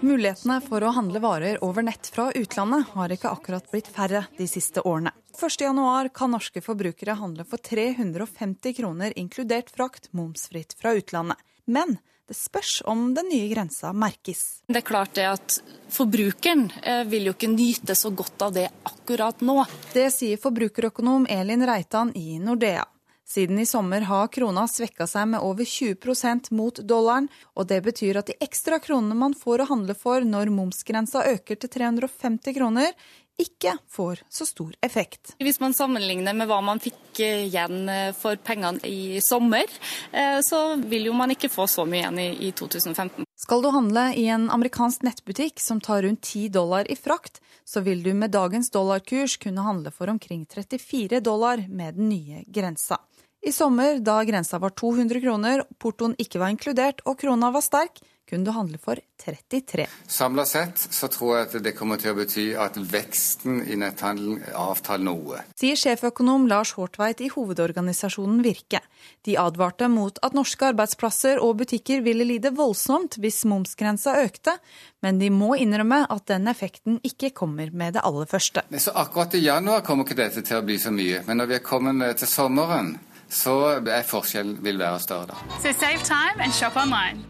S43: Mulighetene for å handle varer over nett fra utlandet har ikke akkurat blitt færre de siste årene. 1.1 kan norske forbrukere handle for 350 kroner inkludert frakt momsfritt fra utlandet. Men det spørs om den nye grensa merkes.
S44: Det er klart det at Forbrukeren eh, vil jo ikke nyte så godt av det akkurat nå.
S43: Det sier forbrukerøkonom Elin Reitan i Nordea. Siden i sommer har krona svekka seg med over 20% mot dollaren, og det betyr at de ekstra kronene man får å handle for når momsgrensa øker til 350 kroner, ikke får så stor effekt.
S44: Hvis man sammenligner med hva man fikk igjen for pengene i sommer, eh, så vil jo man ikke få så mye igjen i 2015.
S43: Skal du handle i en amerikansk nettbutikk som tar rundt 10 dollar i frakt, så vil du med dagens dollarkurs kunne handle for omkring 34 dollar med den nye grensa. I sommer, da grensa var 200 kroner, portoen ikke var inkludert og krona var sterk, kunne du handle for 33.
S54: Samla sett så tror jeg at det kommer til å bety at veksten i netthandelen avtaler noe.
S43: Sier sjeføkonom Lars Hårtveit i hovedorganisasjonen Virke. De advarte mot at norske arbeidsplasser og butikker ville lide voldsomt hvis momsgrensa økte, men de må innrømme at den effekten ikke kommer med det aller første.
S54: Så akkurat i januar kommer ikke dette til å bli så mye, men når vi er kommet til sommeren, så er forskjellen vil være større da.
S57: So save time and shop online.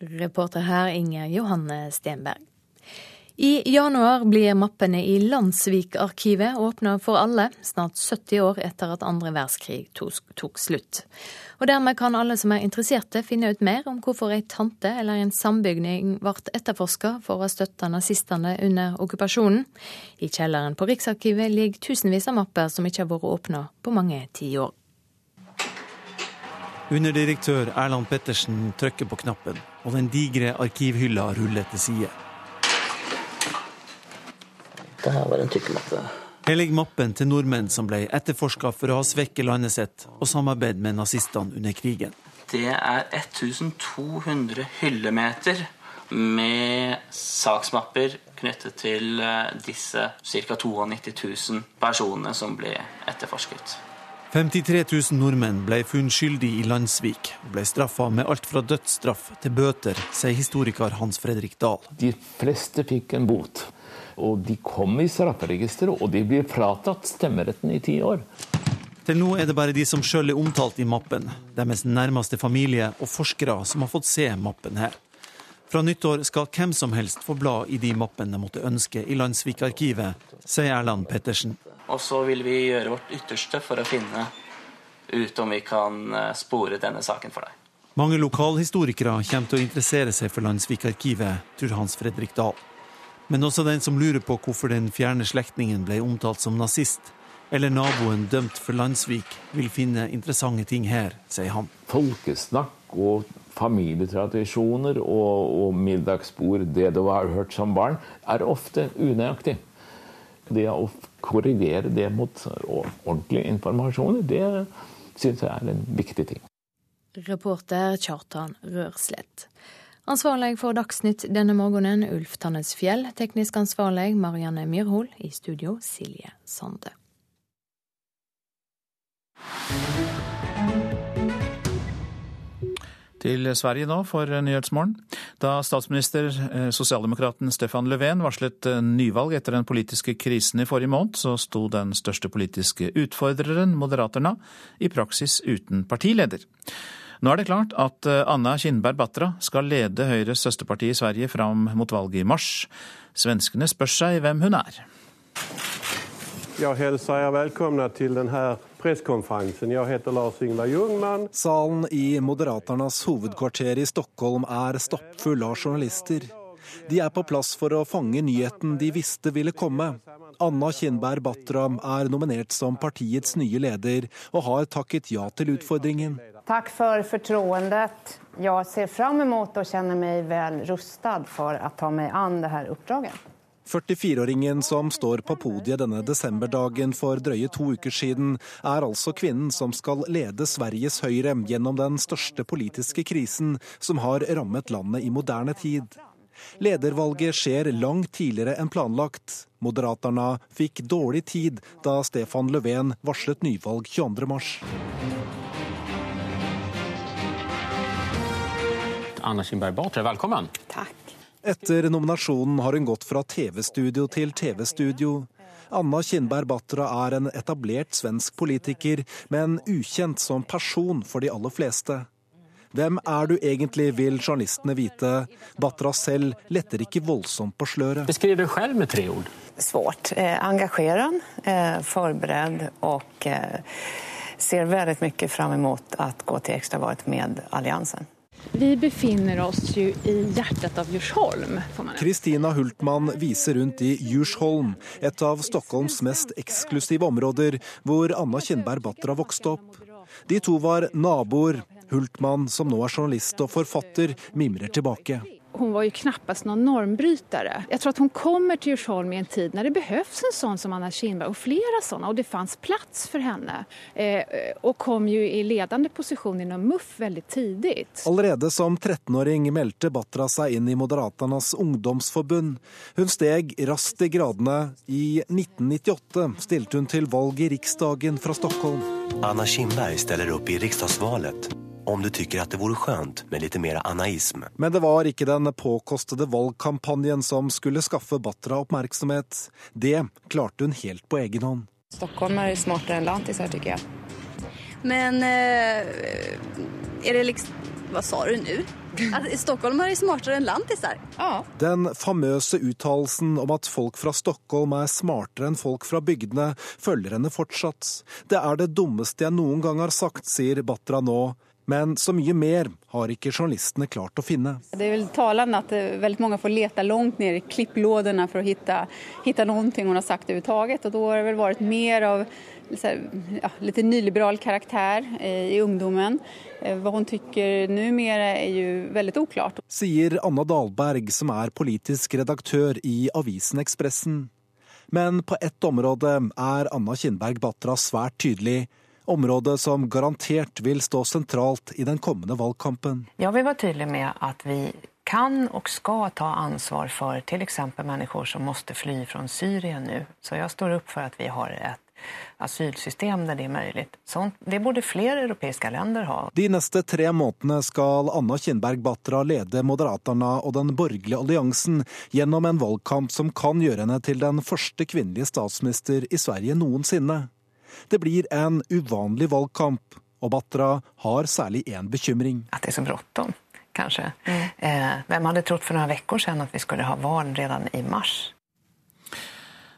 S53: Reporter her Inger Johanne Stenberg. I januar blir mappene i Landsvik-arkivet åpna for alle, snart 70 år etter at andre verdenskrig tok slutt. Og Dermed kan alle som er interesserte finne ut mer om hvorfor ei tante eller en sambygning ble etterforska for å ha støtta nazistene under okkupasjonen. I kjelleren på Riksarkivet ligger tusenvis av mapper som ikke har vært åpna på mange tiår.
S49: Underdirektør Erland Pettersen trykker på knappen, og den digre arkivhylla ruller til side.
S58: Det her var en tykkelmappe.
S49: Her ligger mappen til nordmenn som ble etterforska for å ha svekket landet sitt og samarbeid med nazistene under krigen.
S59: Det er 1200 hyllemeter med saksmapper knyttet til eh, disse ca. 92 000 personene som ble etterforsket.
S49: 53 000 nordmenn ble funnet skyldig i Landsvik og ble straffa med alt fra dødsstraff til bøter, sier historiker Hans Fredrik Dahl.
S48: De fleste fikk en bot. Og de kom i strafferegisteret, og de blir fratatt stemmeretten i ti år.
S49: Til nå er det bare de som sjøl er omtalt i mappen, deres nærmeste familie og forskere som har fått se mappen her. Fra nyttår skal hvem som helst få bla i de mappene de måtte ønske i Landsvik-arkivet, sier Erland Pettersen.
S59: Og så vil vi gjøre vårt ytterste for å finne ut om vi kan eh, spore denne saken for deg.
S49: Mange lokalhistorikere kommer til å interessere seg for Landsvik-arkivet, tror Hans Fredrik Dahl. Men også den som lurer på hvorfor den fjerne slektningen ble omtalt som nazist, eller naboen dømt for Landsvik, vil finne interessante ting her, sier han.
S48: Folkesnakk og familietradisjoner og, og middagsbord, det du har hørt som barn, er ofte unøyaktig. Det å korrigere det mot ordentlige informasjoner, det syns jeg er en viktig ting.
S53: Reporter Kjartan Rørslett. Ansvarlig for Dagsnytt denne morgenen, Ulf Tannes Fjell. Teknisk ansvarlig, Marianne Myrhol. I studio, Silje Sande.
S2: Til Sverige nå for Nyhetsmorgen. Da statsminister eh, sosialdemokraten Stefan Löfven varslet eh, nyvalg etter den politiske krisen i forrige måned, så sto den største politiske utfordreren, Moderaterna, i praksis uten partileder. Nå er det klart at eh, Anna Kinberg Batra skal lede Høyres søsterparti i Sverige fram mot valget i mars. Svenskene spør seg hvem hun er.
S60: Jeg hilser dere velkommen til denne presskonferansen. Jeg heter Lars Ingvar Ljungmann.
S7: Salen i Moderaternas hovedkvarter i Stockholm er stappfull av journalister. De er på plass for å fange nyheten de visste ville komme. Anna Kinberg Batram er nominert som partiets nye leder, og har takket ja til utfordringen.
S61: Takk for fortroendet. Jeg ser fram mot og kjenner meg vel rustet for å ta meg an dette oppdraget.
S7: 44-åringen som står på podiet denne desemberdagen for drøye to uker siden, er altså kvinnen som skal lede Sveriges Høyre gjennom den største politiske krisen som har rammet landet i moderne tid. Ledervalget skjer langt tidligere enn planlagt. Moderaterna fikk dårlig tid da Stefan Löfven varslet nyvalg 22.3.
S15: Anna Kinberg Batra, velkommen.
S61: Takk.
S7: Etter nominasjonen har hun gått fra TV-studio til TV-studio. Anna Kinberg Batra er en etablert svensk politiker, men ukjent som person for de aller fleste. Hvem er du egentlig, vil journalistene vite. Batra selv letter ikke voldsomt på sløret.
S15: Beskriv deg selv med tre ord.
S61: Svårt. Eh, engasjerende, eh, forberedt og eh, ser veldig mye fram mot å gå til ekstravalg med alliansen.
S31: Vi befinner oss jo i hjertet av Djursholm.
S7: Kristina Hultmann viser rundt i Djursholm, et av Stockholms mest eksklusive områder, hvor Anna Kinberg Batra vokste opp. De to var naboer. Hultmann, som nå er journalist og forfatter, mimrer tilbake.
S31: Hun var jo knappast noen normbrytere. Jeg tror at hun kommer til Djursholm i en tid når det behøves en sånn som Anna Kinberg, og flere sånne, og det fantes plass for henne. Eh, og kom jo i ledende posisjon innom MUF veldig tidlig.
S7: Allerede som 13-åring meldte Batra seg inn i Moderaternas ungdomsforbund. Hun steg raskt i gradene. I 1998 stilte hun til valg i Riksdagen fra Stockholm.
S62: Anna Kinberg stiller opp i riksdagsvalget om du tycker at det vore skjønt med litt mer anaisme.
S7: Men det var ikke den påkostede valgkampanjen som skulle skaffe Batra oppmerksomhet. Det klarte hun helt på egen hånd.
S61: Stockholm er smartere enn lantisar, tykker jeg.
S63: Men eh, er det liksom Hva sa du nå? At Stockholm er smartere enn lantisar?
S61: Ja.
S7: Den famøse uttalelsen om at folk fra Stockholm er smartere enn folk fra bygdene, følger henne fortsatt. Det er det dummeste jeg noen gang har sagt, sier Batra nå. Men så mye mer har ikke journalistene klart å finne.
S31: Det er vel talende at eh, veldig mange får lete langt ned i klipplådene for å finne noe hun har sagt overhodet. Og da har det vel vært mer av ja, litt nyliberal karakter i ungdommen. Eh, hva hun tykker nå er jo veldig uklart.
S7: Sier Anna Dahlberg, som er politisk redaktør i avisen Ekspressen. Men på ett område er Anna Kinberg Batra svært tydelig område som garantert vil stå sentralt i den kommende valgkampen.
S61: Jeg vil være tydelig med at vi kan og skal ta ansvar for f.eks. mennesker som måtte fly fra Syria nå. Så jeg står opp for at vi har et asylsystem der det er mulig. Sånt, det burde flere europeiske land ha.
S7: De neste tre månedene skal Anna Kinberg Batra lede Moderaterna og den borgerlige alliansen gjennom en valgkamp som kan gjøre henne til den første kvinnelige statsminister i Sverige noensinne. Det blir en uvanlig valgkamp, og Batra har særlig én bekymring.
S61: At det er så bråttom, kanskje. Mm. Eh, hvem hadde trodd for noen uker siden at vi skulle ha valg allerede i mars?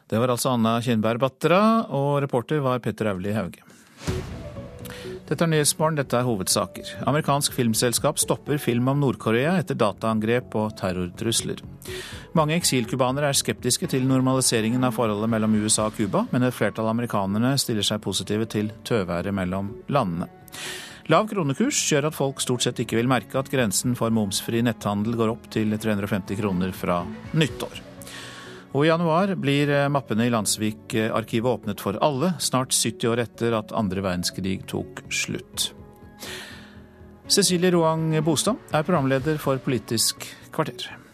S2: Det var altså Anna Kinberg Batra, og reporter var Petter Auli Hauge. Dette er Nyhetsmorgen, dette er hovedsaker. Amerikansk filmselskap stopper film om Nord-Korea etter dataangrep og terrortrusler. Mange eksilcubanere er skeptiske til normaliseringen av forholdet mellom USA og Cuba, men et flertall av amerikanerne stiller seg positive til tøværet mellom landene. Lav kronekurs gjør at folk stort sett ikke vil merke at grensen for momsfri netthandel går opp til 350 kroner fra nyttår. Og i januar blir eh, mappene i Landsvik-arkivet åpnet for alle, snart 70 år etter at andre verdenskrig tok slutt. Cecilie Roang Bostad er programleder for Politisk kvarter.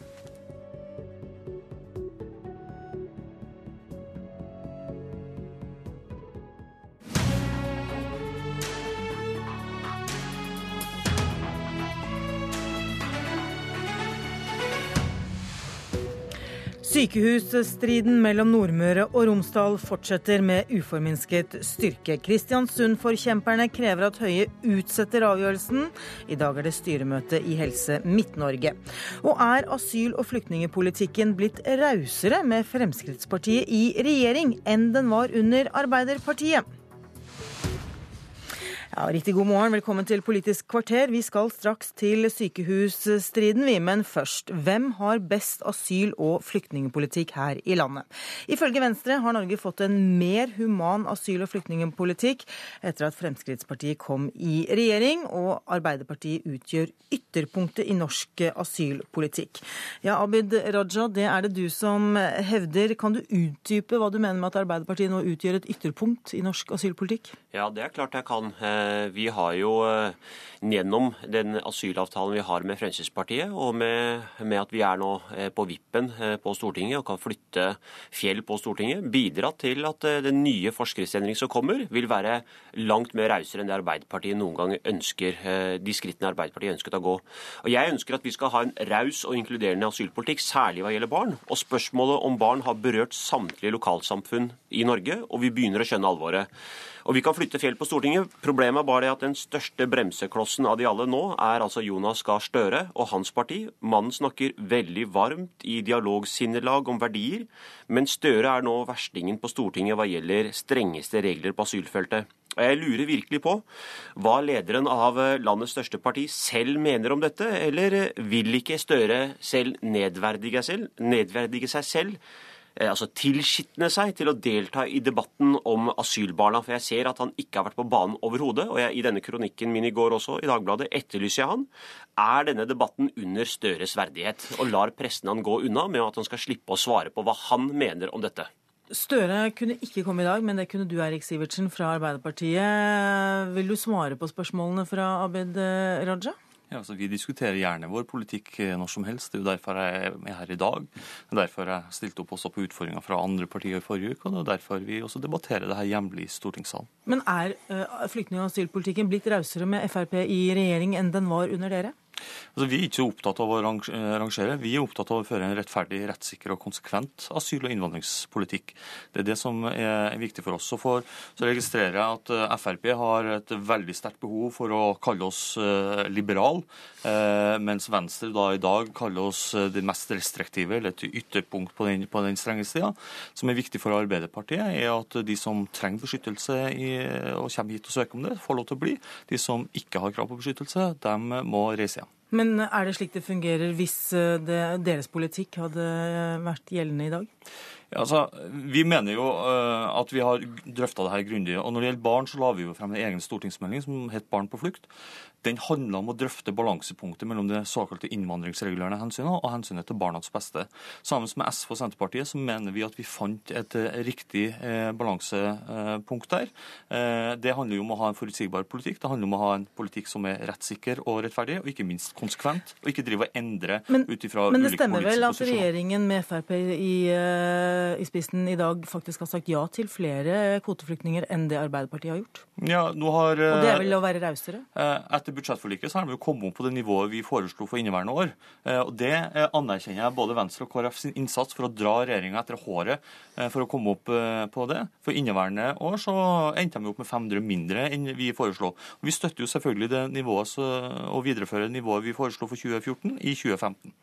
S28: Sykehusstriden mellom Nordmøre og Romsdal fortsetter med uforminsket styrke. Kristiansund-forkjemperne krever at Høie utsetter avgjørelsen. I dag er det styremøte i Helse Midt-Norge. Og er asyl- og flyktningepolitikken blitt rausere med Fremskrittspartiet i regjering enn den var under Arbeiderpartiet? Ja, Riktig god morgen, velkommen til Politisk kvarter. Vi skal straks til sykehusstriden, vi. Men først, hvem har best asyl- og flyktningpolitikk her i landet? Ifølge Venstre har Norge fått en mer human asyl- og flyktningpolitikk etter at Fremskrittspartiet kom i regjering, og Arbeiderpartiet utgjør ytterpunktet i norsk asylpolitikk. Ja, Abid Raja, det er det du som hevder. Kan du utdype hva du mener med at Arbeiderpartiet nå utgjør et ytterpunkt i norsk asylpolitikk?
S64: Ja, det er klart jeg kan. Eh, vi har jo eh, gjennom den asylavtalen vi har med Fremskrittspartiet, og med, med at vi er nå eh, på vippen på Stortinget og kan flytte fjell på Stortinget, bidratt til at den nye forskriftsendringen som kommer, vil være langt mer rausere enn det Arbeiderpartiet noen gang ønsker, de skrittene Arbeiderpartiet ønsket å gå. Og Jeg ønsker at vi skal ha en raus og inkluderende asylpolitikk, særlig hva gjelder barn. Og spørsmålet om barn har berørt samtlige lokalsamfunn i Norge, og vi begynner å skjønne alvoret. Og vi kan flytte fjell på Stortinget. Problemet er bare det at den største bremseklossen av de alle nå er altså Jonas Gahr Støre og hans parti. Mannen snakker veldig varmt i dialogsinnelag om verdier, men Støre er nå verstingen på Stortinget hva gjelder strengeste regler på asylfeltet. Og Jeg lurer virkelig på hva lederen av landets største parti selv mener om dette, eller vil ikke Støre selv nedverdige, selv, nedverdige seg selv altså tilskitne seg til å delta i debatten om asylbarna. For jeg ser at han ikke har vært på banen overhodet. Og jeg, i denne kronikken min i går også, i Dagbladet, etterlyser jeg han. Er denne debatten under Støres verdighet? Og lar pressen han gå unna med at han skal slippe å svare på hva han mener om dette?
S28: Støre kunne ikke komme i dag, men det kunne du, Erik Sivertsen fra Arbeiderpartiet. Vil du svare på spørsmålene fra Abid Raja?
S57: Ja, altså Vi diskuterer gjerne vår politikk eh, når som helst. Det er jo derfor jeg er her i dag. Det er derfor jeg stilte opp også på utfordringer fra andre partier i forrige uke. Og det er derfor vi også debatterer det her hjemlig i stortingssalen.
S28: Men er uh, flyktning- og asylpolitikken blitt rausere med Frp i regjering enn den var under dere?
S57: Altså, vi er ikke opptatt av å rangere, vi er opptatt av å føre en rettferdig, rettssikker og konsekvent asyl- og innvandringspolitikk. Det er det som er viktig for oss. Så, for, så registrerer jeg at eh, Frp har et veldig sterkt behov for å kalle oss uh, liberal, mens Venstre da i dag kaller oss det mest restriktive, eller et ytterpunkt på den, på den strenge sida. Som er viktig for Arbeiderpartiet, er at de som trenger beskyttelse i, og kommer hit og søker om det, får lov til å bli. De som ikke har krav på beskyttelse, de må reise hjem.
S28: Men er det slik det fungerer hvis eh, det, deres politikk hadde vært gjeldende i dag?
S57: Ja, altså, vi mener jo uh, at vi har drøfta det her grundig. Og når det gjelder barn, så la vi jo frem en egen stortingsmelding som het Barn på flukt. Den handler om å drøfte balansepunktet mellom det såkalte innvandringsregulerende hensynet og hensynet til barnas beste. Sammen med SV og Senterpartiet så mener vi at vi fant et uh, riktig uh, balansepunkt der. det handler jo om å ha en forutsigbar politikk. Det handler om å ha en politikk som er rettssikker og rettferdig, og ikke minst konsekvent. Og ikke drive og endre ut ifra ulike politiske posisjoner.
S28: Men det stemmer vel at regjeringen med Frp i i spissen i dag faktisk har sagt ja til flere kvoteflyktninger enn det Arbeiderpartiet har gjort?
S57: Ja, nå har...
S28: Og det er vel å være rausere?
S57: Eh, etter budsjettforliket så har jo kommet opp på det nivået vi foreslo for inneværende år. Eh, og Det eh, anerkjenner jeg både Venstre og KrF sin innsats for å dra regjeringa etter håret for å komme opp på det. For inneværende år så endte de opp med 500 mindre enn vi foreslo. Og vi støtter jo selvfølgelig det nivået og viderefører nivået vi foreslo for 2014 i 2015.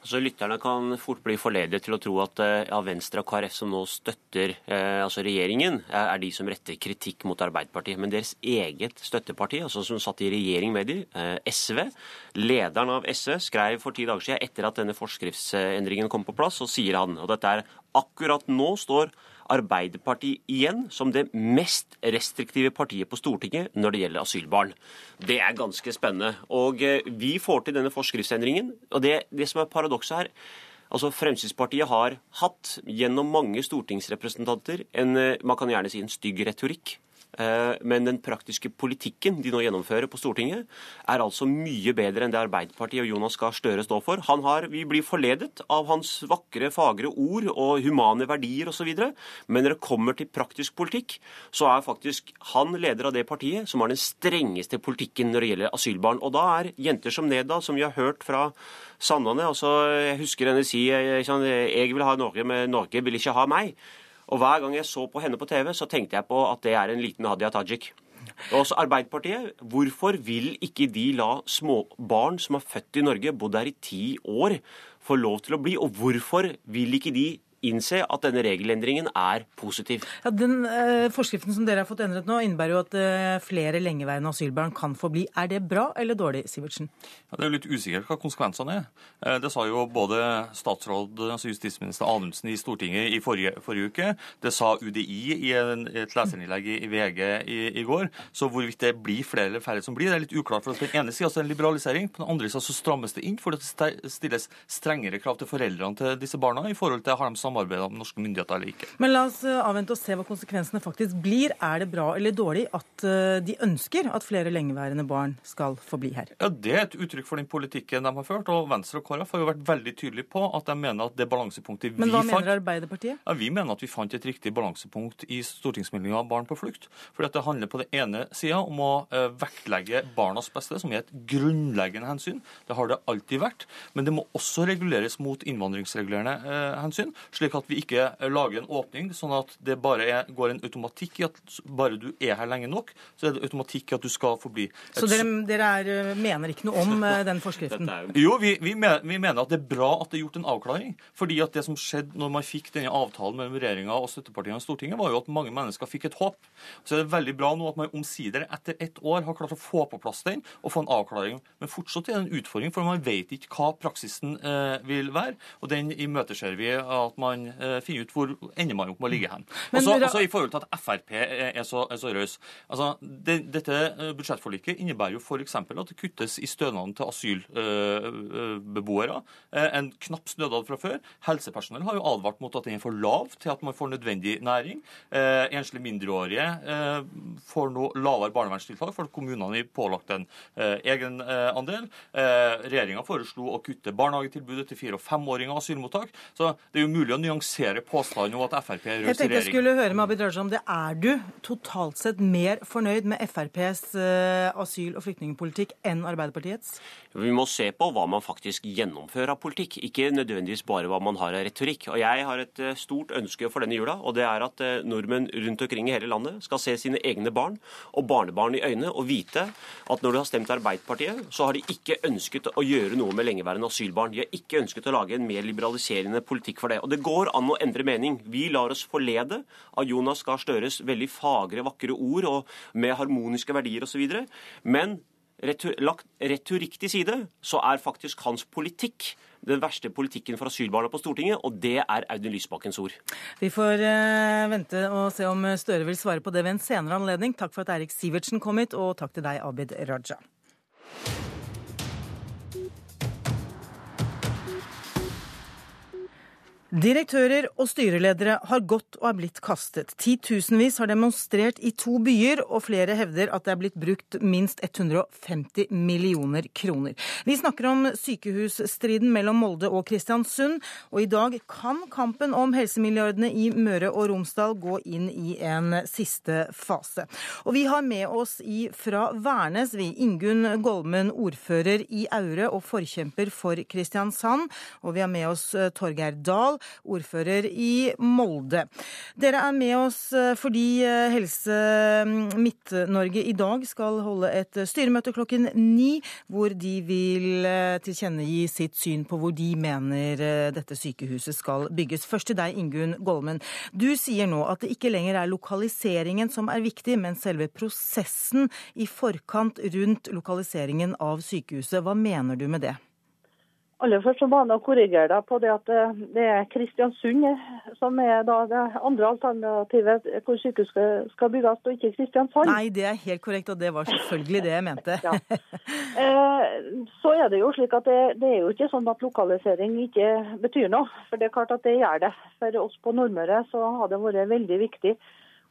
S64: Altså, lytterne kan fort bli forledet til å tro at ja, Venstre og KrF som nå støtter eh, altså regjeringen, er, er, de som retter kritikk mot Arbeiderpartiet. Men deres eget støtteparti, altså som satt i regjering med dem, eh, SV, lederen av SV, skrev for ti dager siden etter at denne forskriftsendringen kom på plass, og sier han, og dette er akkurat nå står Arbeiderpartiet igjen som det mest restriktive partiet på Stortinget når det gjelder asylbarn. Det er ganske spennende. Og eh, vi får til denne forskriftsendringen. Og det, det som er paradokset her Altså Fremskrittspartiet har hatt gjennom mange stortingsrepresentanter en eh, man kan gjerne si en stygg retorikk men den praktiske politikken de nå gjennomfører på Stortinget, er altså mye bedre enn det Arbeiderpartiet og Jonas Gahr Støre står for. Har, Vi blir forledet av hans vakre, fagre ord og humane verdier osv. Men når det kommer til praktisk politikk, så er faktisk han leder av det partiet som har den strengeste politikken når det gjelder asylbarn. Og da er jenter som Neda, som vi har hørt fra Sandane altså, Jeg husker henne si eh, jeg vil ha Norge, men Norge vil ikke ha meg. Og hver gang jeg så på henne på TV, så tenkte jeg på at det er en liten Hadia Tajik. Og også Arbeiderpartiet, hvorfor vil ikke de la små barn som er født i Norge, bodd her i ti år, få lov til å bli? Og hvorfor vil ikke de innse at denne regelendringen er positiv.
S28: Ja, den eh, Forskriften som dere har fått endret nå, innebærer jo at eh, flere lengeværende asylbarn kan få bli. Er det bra eller dårlig, Sivertsen?
S57: Ja, det er jo litt usikkert hva konsekvensene er. Eh, det sa jo både statsråd, altså justisminister Anundsen i Stortinget i forrige, forrige uke. Det sa UDI i en, et leserinnlegg i, i VG i, i, går. Så hvorvidt det blir flere eller færre som blir, det er litt uklart. for På den ene sida er det en liberalisering, på den andre sida strammes det inn for det stilles strengere krav til foreldrene til disse barna i forhold til har de samarbeida med norske myndigheter eller ikke.
S28: Men la oss eh, avvente og se hva konsekvensene faktisk blir. Er det bra eller dårlig at eh, de ønsker at flere lengeværende barn skal få bli her?
S57: Ja, Det er et uttrykk for den politikken de har ført. og Venstre og KrF har jo vært veldig tydelige på at de mener at det balansepunktet vi fant
S28: Men hva mener Arbeiderpartiet?
S57: Ja, Vi mener at vi fant et riktig balansepunkt i stortingsmeldinga Barn på flukt. Fordi at Det handler på den ene sida om å uh, vektlegge barnas beste, som er et grunnleggende hensyn. Det har det alltid vært. Men det må også reguleres mot innvandringsregulerende hensyn slik at vi ikke lager en åpning sånn at det bare er, går en automatikk i at bare du er her lenge nok, så er det automatikk i at du skal forbli. Et,
S28: Så dere, dere er, eh, mener ikke noe om eh, den forskriften?
S57: Jo, vi, vi, mener, vi, mener at det er bra at det er gjort en avklaring. fordi at det som skjedde når man fikk denne avtalen mellom regjeringa og støttepartiene i Stortinget, var jo at mange mennesker fikk et håp. Så er det veldig bra nå at man omsider etter ett år har klart å få på plass den og få en avklaring. Men fortsatt er det en utfordring, for man vet ikke hva praksisen eh, vil være. Og den imøteser vi at man man uh, finner ut hvor ender man opp med å ligge hen. Og så altså, I forhold til at Frp er så, er så raus. Altså, det, dette budsjettforliket innebærer jo f.eks. at det kuttes i stønaden til asylbeboere. Uh, en knapp stønad fra før. Helsepersonell har jo advart mot at den er for lav til at man får nødvendig næring. Enslige mindreårige får nå lavere barnevernstiltak, for kommunene er pålagt en egen andel. Regjeringa foreslo å kutte barnehagetilbudet til fire- og femåringer og asylmottak. Så det er jo mulig å nyansere påstanden om at Frp er
S28: raus i regjering. Jeg skulle høre med Abid Raja om det. Er du totalt sett mer fornøyd med FrPs uh, asyl- og flyktningpolitikk enn Arbeiderpartiets?
S64: Vi må se på hva man faktisk gjennomfører av politikk, ikke nødvendigvis bare hva man har av retorikk. Og Jeg har et uh, stort ønske for denne jula, og det er at uh, nordmenn rundt omkring i hele landet skal se sine egne barn og barnebarn i øynene og vite at når du har stemt Arbeiderpartiet, så har de ikke ønsket å gjøre noe med lengeværende asylbarn. De har ikke ønsket å lage en mer liberaliserende politikk for det. Og det går an å endre mening. Vi lar oss forlede av Jonas Gahr Støres veldig fagre, vakre ord og med harmoniske verdier osv. Men lagt retorikk til side, så er faktisk hans politikk den verste politikken for asylbarna på Stortinget, og det er Audun Lysbakkens ord.
S28: Vi får uh, vente og se om Støre vil svare på det ved en senere anledning. Takk for at Eirik Sivertsen kom hit, og takk til deg, Abid Raja. Direktører og styreledere har gått og er blitt kastet. Titusenvis har demonstrert i to byer, og flere hevder at det er blitt brukt minst 150 millioner kroner. Vi snakker om sykehusstriden mellom Molde og Kristiansund, og i dag kan kampen om helsemilliardene i Møre og Romsdal gå inn i en siste fase. Og vi har med oss i fra Værnes, vi, Ingunn Golmen, ordfører i Aure og forkjemper for Kristiansand. Og vi har med oss eh, Torgeir Dahl ordfører i Molde. Dere er med oss eh, fordi eh, Helse mm, Midt-Norge i dag skal holde et styremøte klokken ni, hvor de vil eh, tilkjennegi sitt syn på hvor de mener dette sykehuset skal bygges. Først til deg, Ingunn Golmen. Du sier nå at det ikke lenger er lokaliseringen som er viktig, men selve prosessen i forkant rundt lokaliseringen av sykehuset. Hva mener du med det?
S65: Aller først så må jeg korrigere deg på det at det er Kristiansund som er det andre alternativet hvor sykehus skal bygges, og ikke Kristiansand.
S28: Nei, det er helt korrekt, og det var selvfølgelig det jeg mente. ja.
S65: Eh, så er det jo slik at det, det, er jo ikke sånn at lokalisering ikke betyr noe. For det er klart at det gjør det. For oss på Nordmøre så har det vært veldig viktig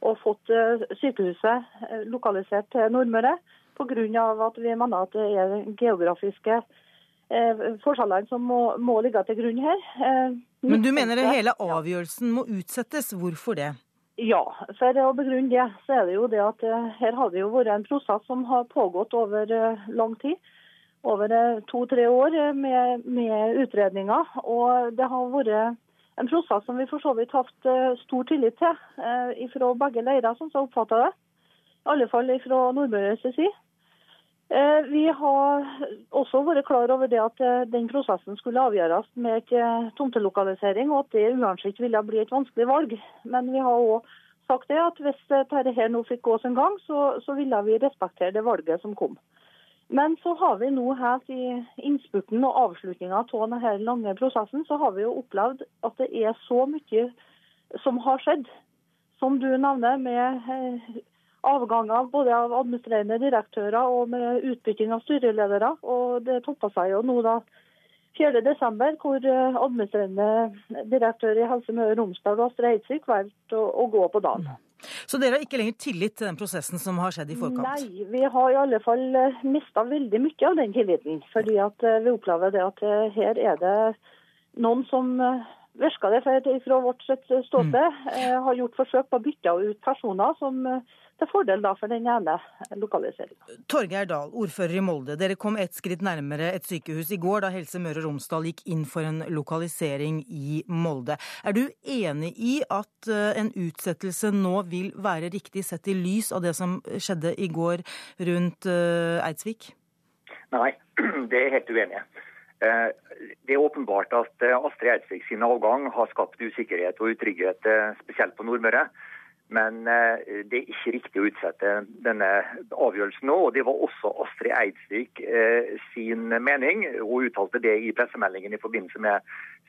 S65: å få eh, sykehuset eh, lokalisert til Nordmøre, pga. at vi mener at det er geografiske Eh, forskjellene som må, må, ligge til grunn her.
S28: Eh, Men du mener at hele avgjørelsen må utsettes. Hvorfor det?
S65: Ja, for å begrunne det, så er det jo det at eh, her har det jo vært en prosess som har pågått over lang tid. Over to-tre år med, med, utredninger. Og det har vært en prosess som vi for så vidt har hatt stor tillit til fra begge leirer, som jeg oppfatter det. I alle fall fra Nordmøres side. Eh, vi har også vært klar over det at eh, den prosessen skulle avgjøres med et eh, tomtelokalisering, og at det uansett ville bli et vanskelig valg. Men vi har òg sagt det at hvis dette nå fikk gå sin gang, så, så, ville vi respektere det valget som kom. Men så har vi nå helt i innspurten og avslutninga av denne lange prosessen, så har vi jo opplevd at det er så mye som har skjedd. Som du nevner, med avganger både av administrerende direktører og med utbytting av styreledere. Og det toppa seg jo nå da 4.12., hvor eh, administrerende direktør i Helse Møre og Romsdal, Astrid Eidsvik, valgte å, å, gå på dagen.
S28: Så dere har ikke lenger tillit til den prosessen som har skjedd i forkant?
S65: Nei, vi har i alle fall eh, mista veldig mye av den tilliten. Fordi at eh, vi opplever det at her er det noen som virker det fra vårt ståsted, mm. har gjort forsøk på å bytte ut personer som til fordel da for den ene lokaliseringa.
S28: Torgeir Dahl, ordfører i Molde. Dere kom et skritt nærmere et sykehus i går da Helse Møre og Romsdal gikk inn for en lokalisering i Molde. Er du enig i at eh, en utsettelse nå vil være riktig sett i lys av det som skjedde i går rundt eh, Eidsvik?
S66: Nei, det er helt uenig. Eh, det er åpenbart at Astrid Eidsvik sin avgang har skapt usikkerhet og utrygghet, spesielt på Nordmøre. Men eh, det er ikke riktig å utsette denne avgjørelsen nå. og Det var også Astrid Eidsvik eh, sin mening. Hun uttalte det i pressemeldingen i forbindelse med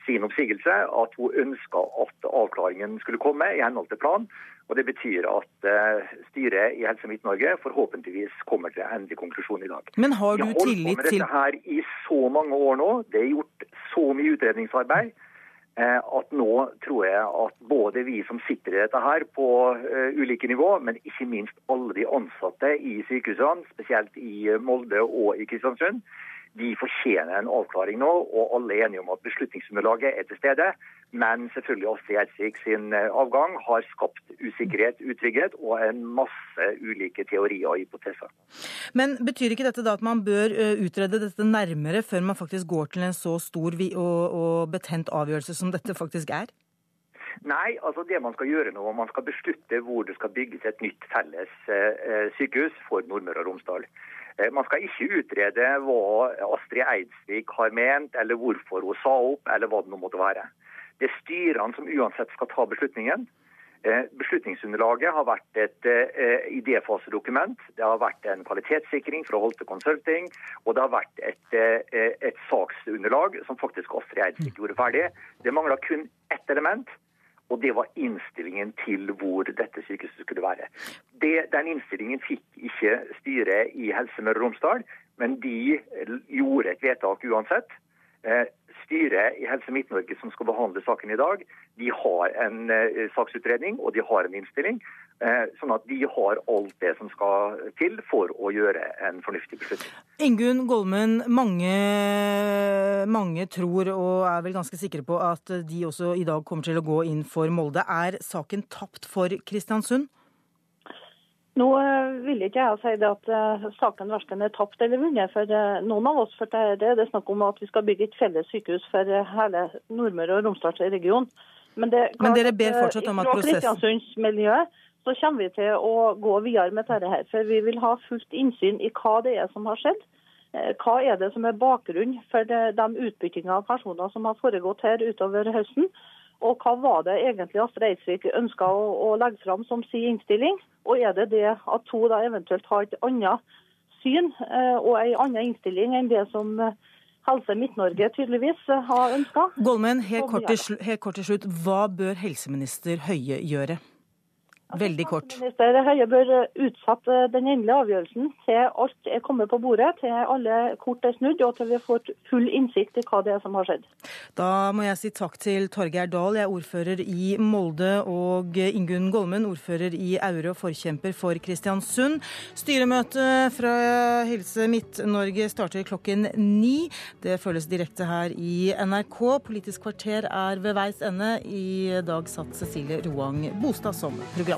S66: sin oppsigelse, at hun ønska at avklaringen skulle komme i henhold til plan. Og Det betyr at eh, styret i Helse Midt-Norge forhåpentligvis kommer til en endelig konklusjon i dag.
S28: Men har du tillit til...
S66: Vi har holdt på med dette her i så mange år nå. Det er gjort så mye utredningsarbeid. Eh, at nå tror jeg at både vi som sitter i dette her på uh, ulike nivå, men ikke minst alle de ansatte i sykehusene, spesielt i Molde og i Kristiansund, de fortjener en avklaring nå, og alle er enige om at beslutningsunderlaget er til stede. Men selvfølgelig også Gjelsvik sin eh, avgang har skapt usikkerhet, utrygghet og en masse ulike teorier og hypoteser.
S28: Men betyr ikke dette da at man bør eh, utrede dette nærmere før man faktisk går til en så stor og betent avgjørelse som dette faktisk er?
S66: Nei, altså det man skal gjøre nå, man skal beslutte hvor det skal bygges et nytt felles eh, sykehus for Nordmøre og Romsdal. Eh, man skal ikke utrede hva Astrid Eidsvik har ment, eller hvorfor hun sa opp, eller hva det nå måtte være. Det er styrene som uansett skal ta beslutningen. Eh, beslutningsunderlaget har vært et eh, idéfasedokument, det har vært en kvalitetssikring fra Holte Consulting, og det har vært et, et saksunderlag som faktisk Astrid Eidsvik gjorde ferdig. Det mangla kun ett element, og det var innstillingen til hvor dette sykehuset skulle være. Det, den innstillingen fikk ikke styret i Helse Møre og Romsdal, men de gjorde et vedtak uansett. Eh, styret i Helse Midt-Norge som skal behandle saken i dag, de har en uh, saksutredning og de har en innstilling. Uh, sånn at de har alt det som skal til for å gjøre en fornuftig beslutning.
S28: Ingunn Golmen, mange, mange tror og er vel ganske sikre på at de også i dag kommer til å gå inn for Molde. Er saken tapt for Kristiansund?
S65: Nå eh, vil ikke jeg si det at uh, saken verken er tapt eller vunnet for uh, noen av oss. for det, det, er snakk om at vi skal bygge et felles sykehus for hele Nordmøre og Romsdals region. Men, det,
S28: Men dere ber fortsatt om at prosessen
S65: så kommer vi til å gå videre med dette. her, for Vi vil ha fullt innsyn i hva det er som har skjedd. Hva er det som er bakgrunnen for de, de utbyttingene av personer som har foregått her utover høsten? Og hva var det egentlig Astrid Eidsvik ønska å, å, legge fram som sin innstilling? Og er det det at hun da eventuelt har et annet syn eh, og en annen innstilling enn det som eh, Helse Midt-Norge tydeligvis eh, har ønska?
S28: Golmen, helt kort, til, helt kort til slutt. Hva bør helseminister Høie gjøre? Veldig kort.
S65: Minister Høie bør utsette den endelige avgjørelsen til alt er kommet på bordet, til alle kort er snudd og til vi har fått full innsikt i hva det er som har skjedd.
S28: Da må jeg si takk til Torgeir Dahl, jeg er ordfører i Molde, og Ingunn Golmen, ordfører i Aure og forkjemper for Kristiansund. Styremøtet fra Helse Midt-Norge starter klokken ni. Det følges direkte her i NRK. Politisk kvarter er ved veis ende. I dag satt Cecilie Roang Bostad som program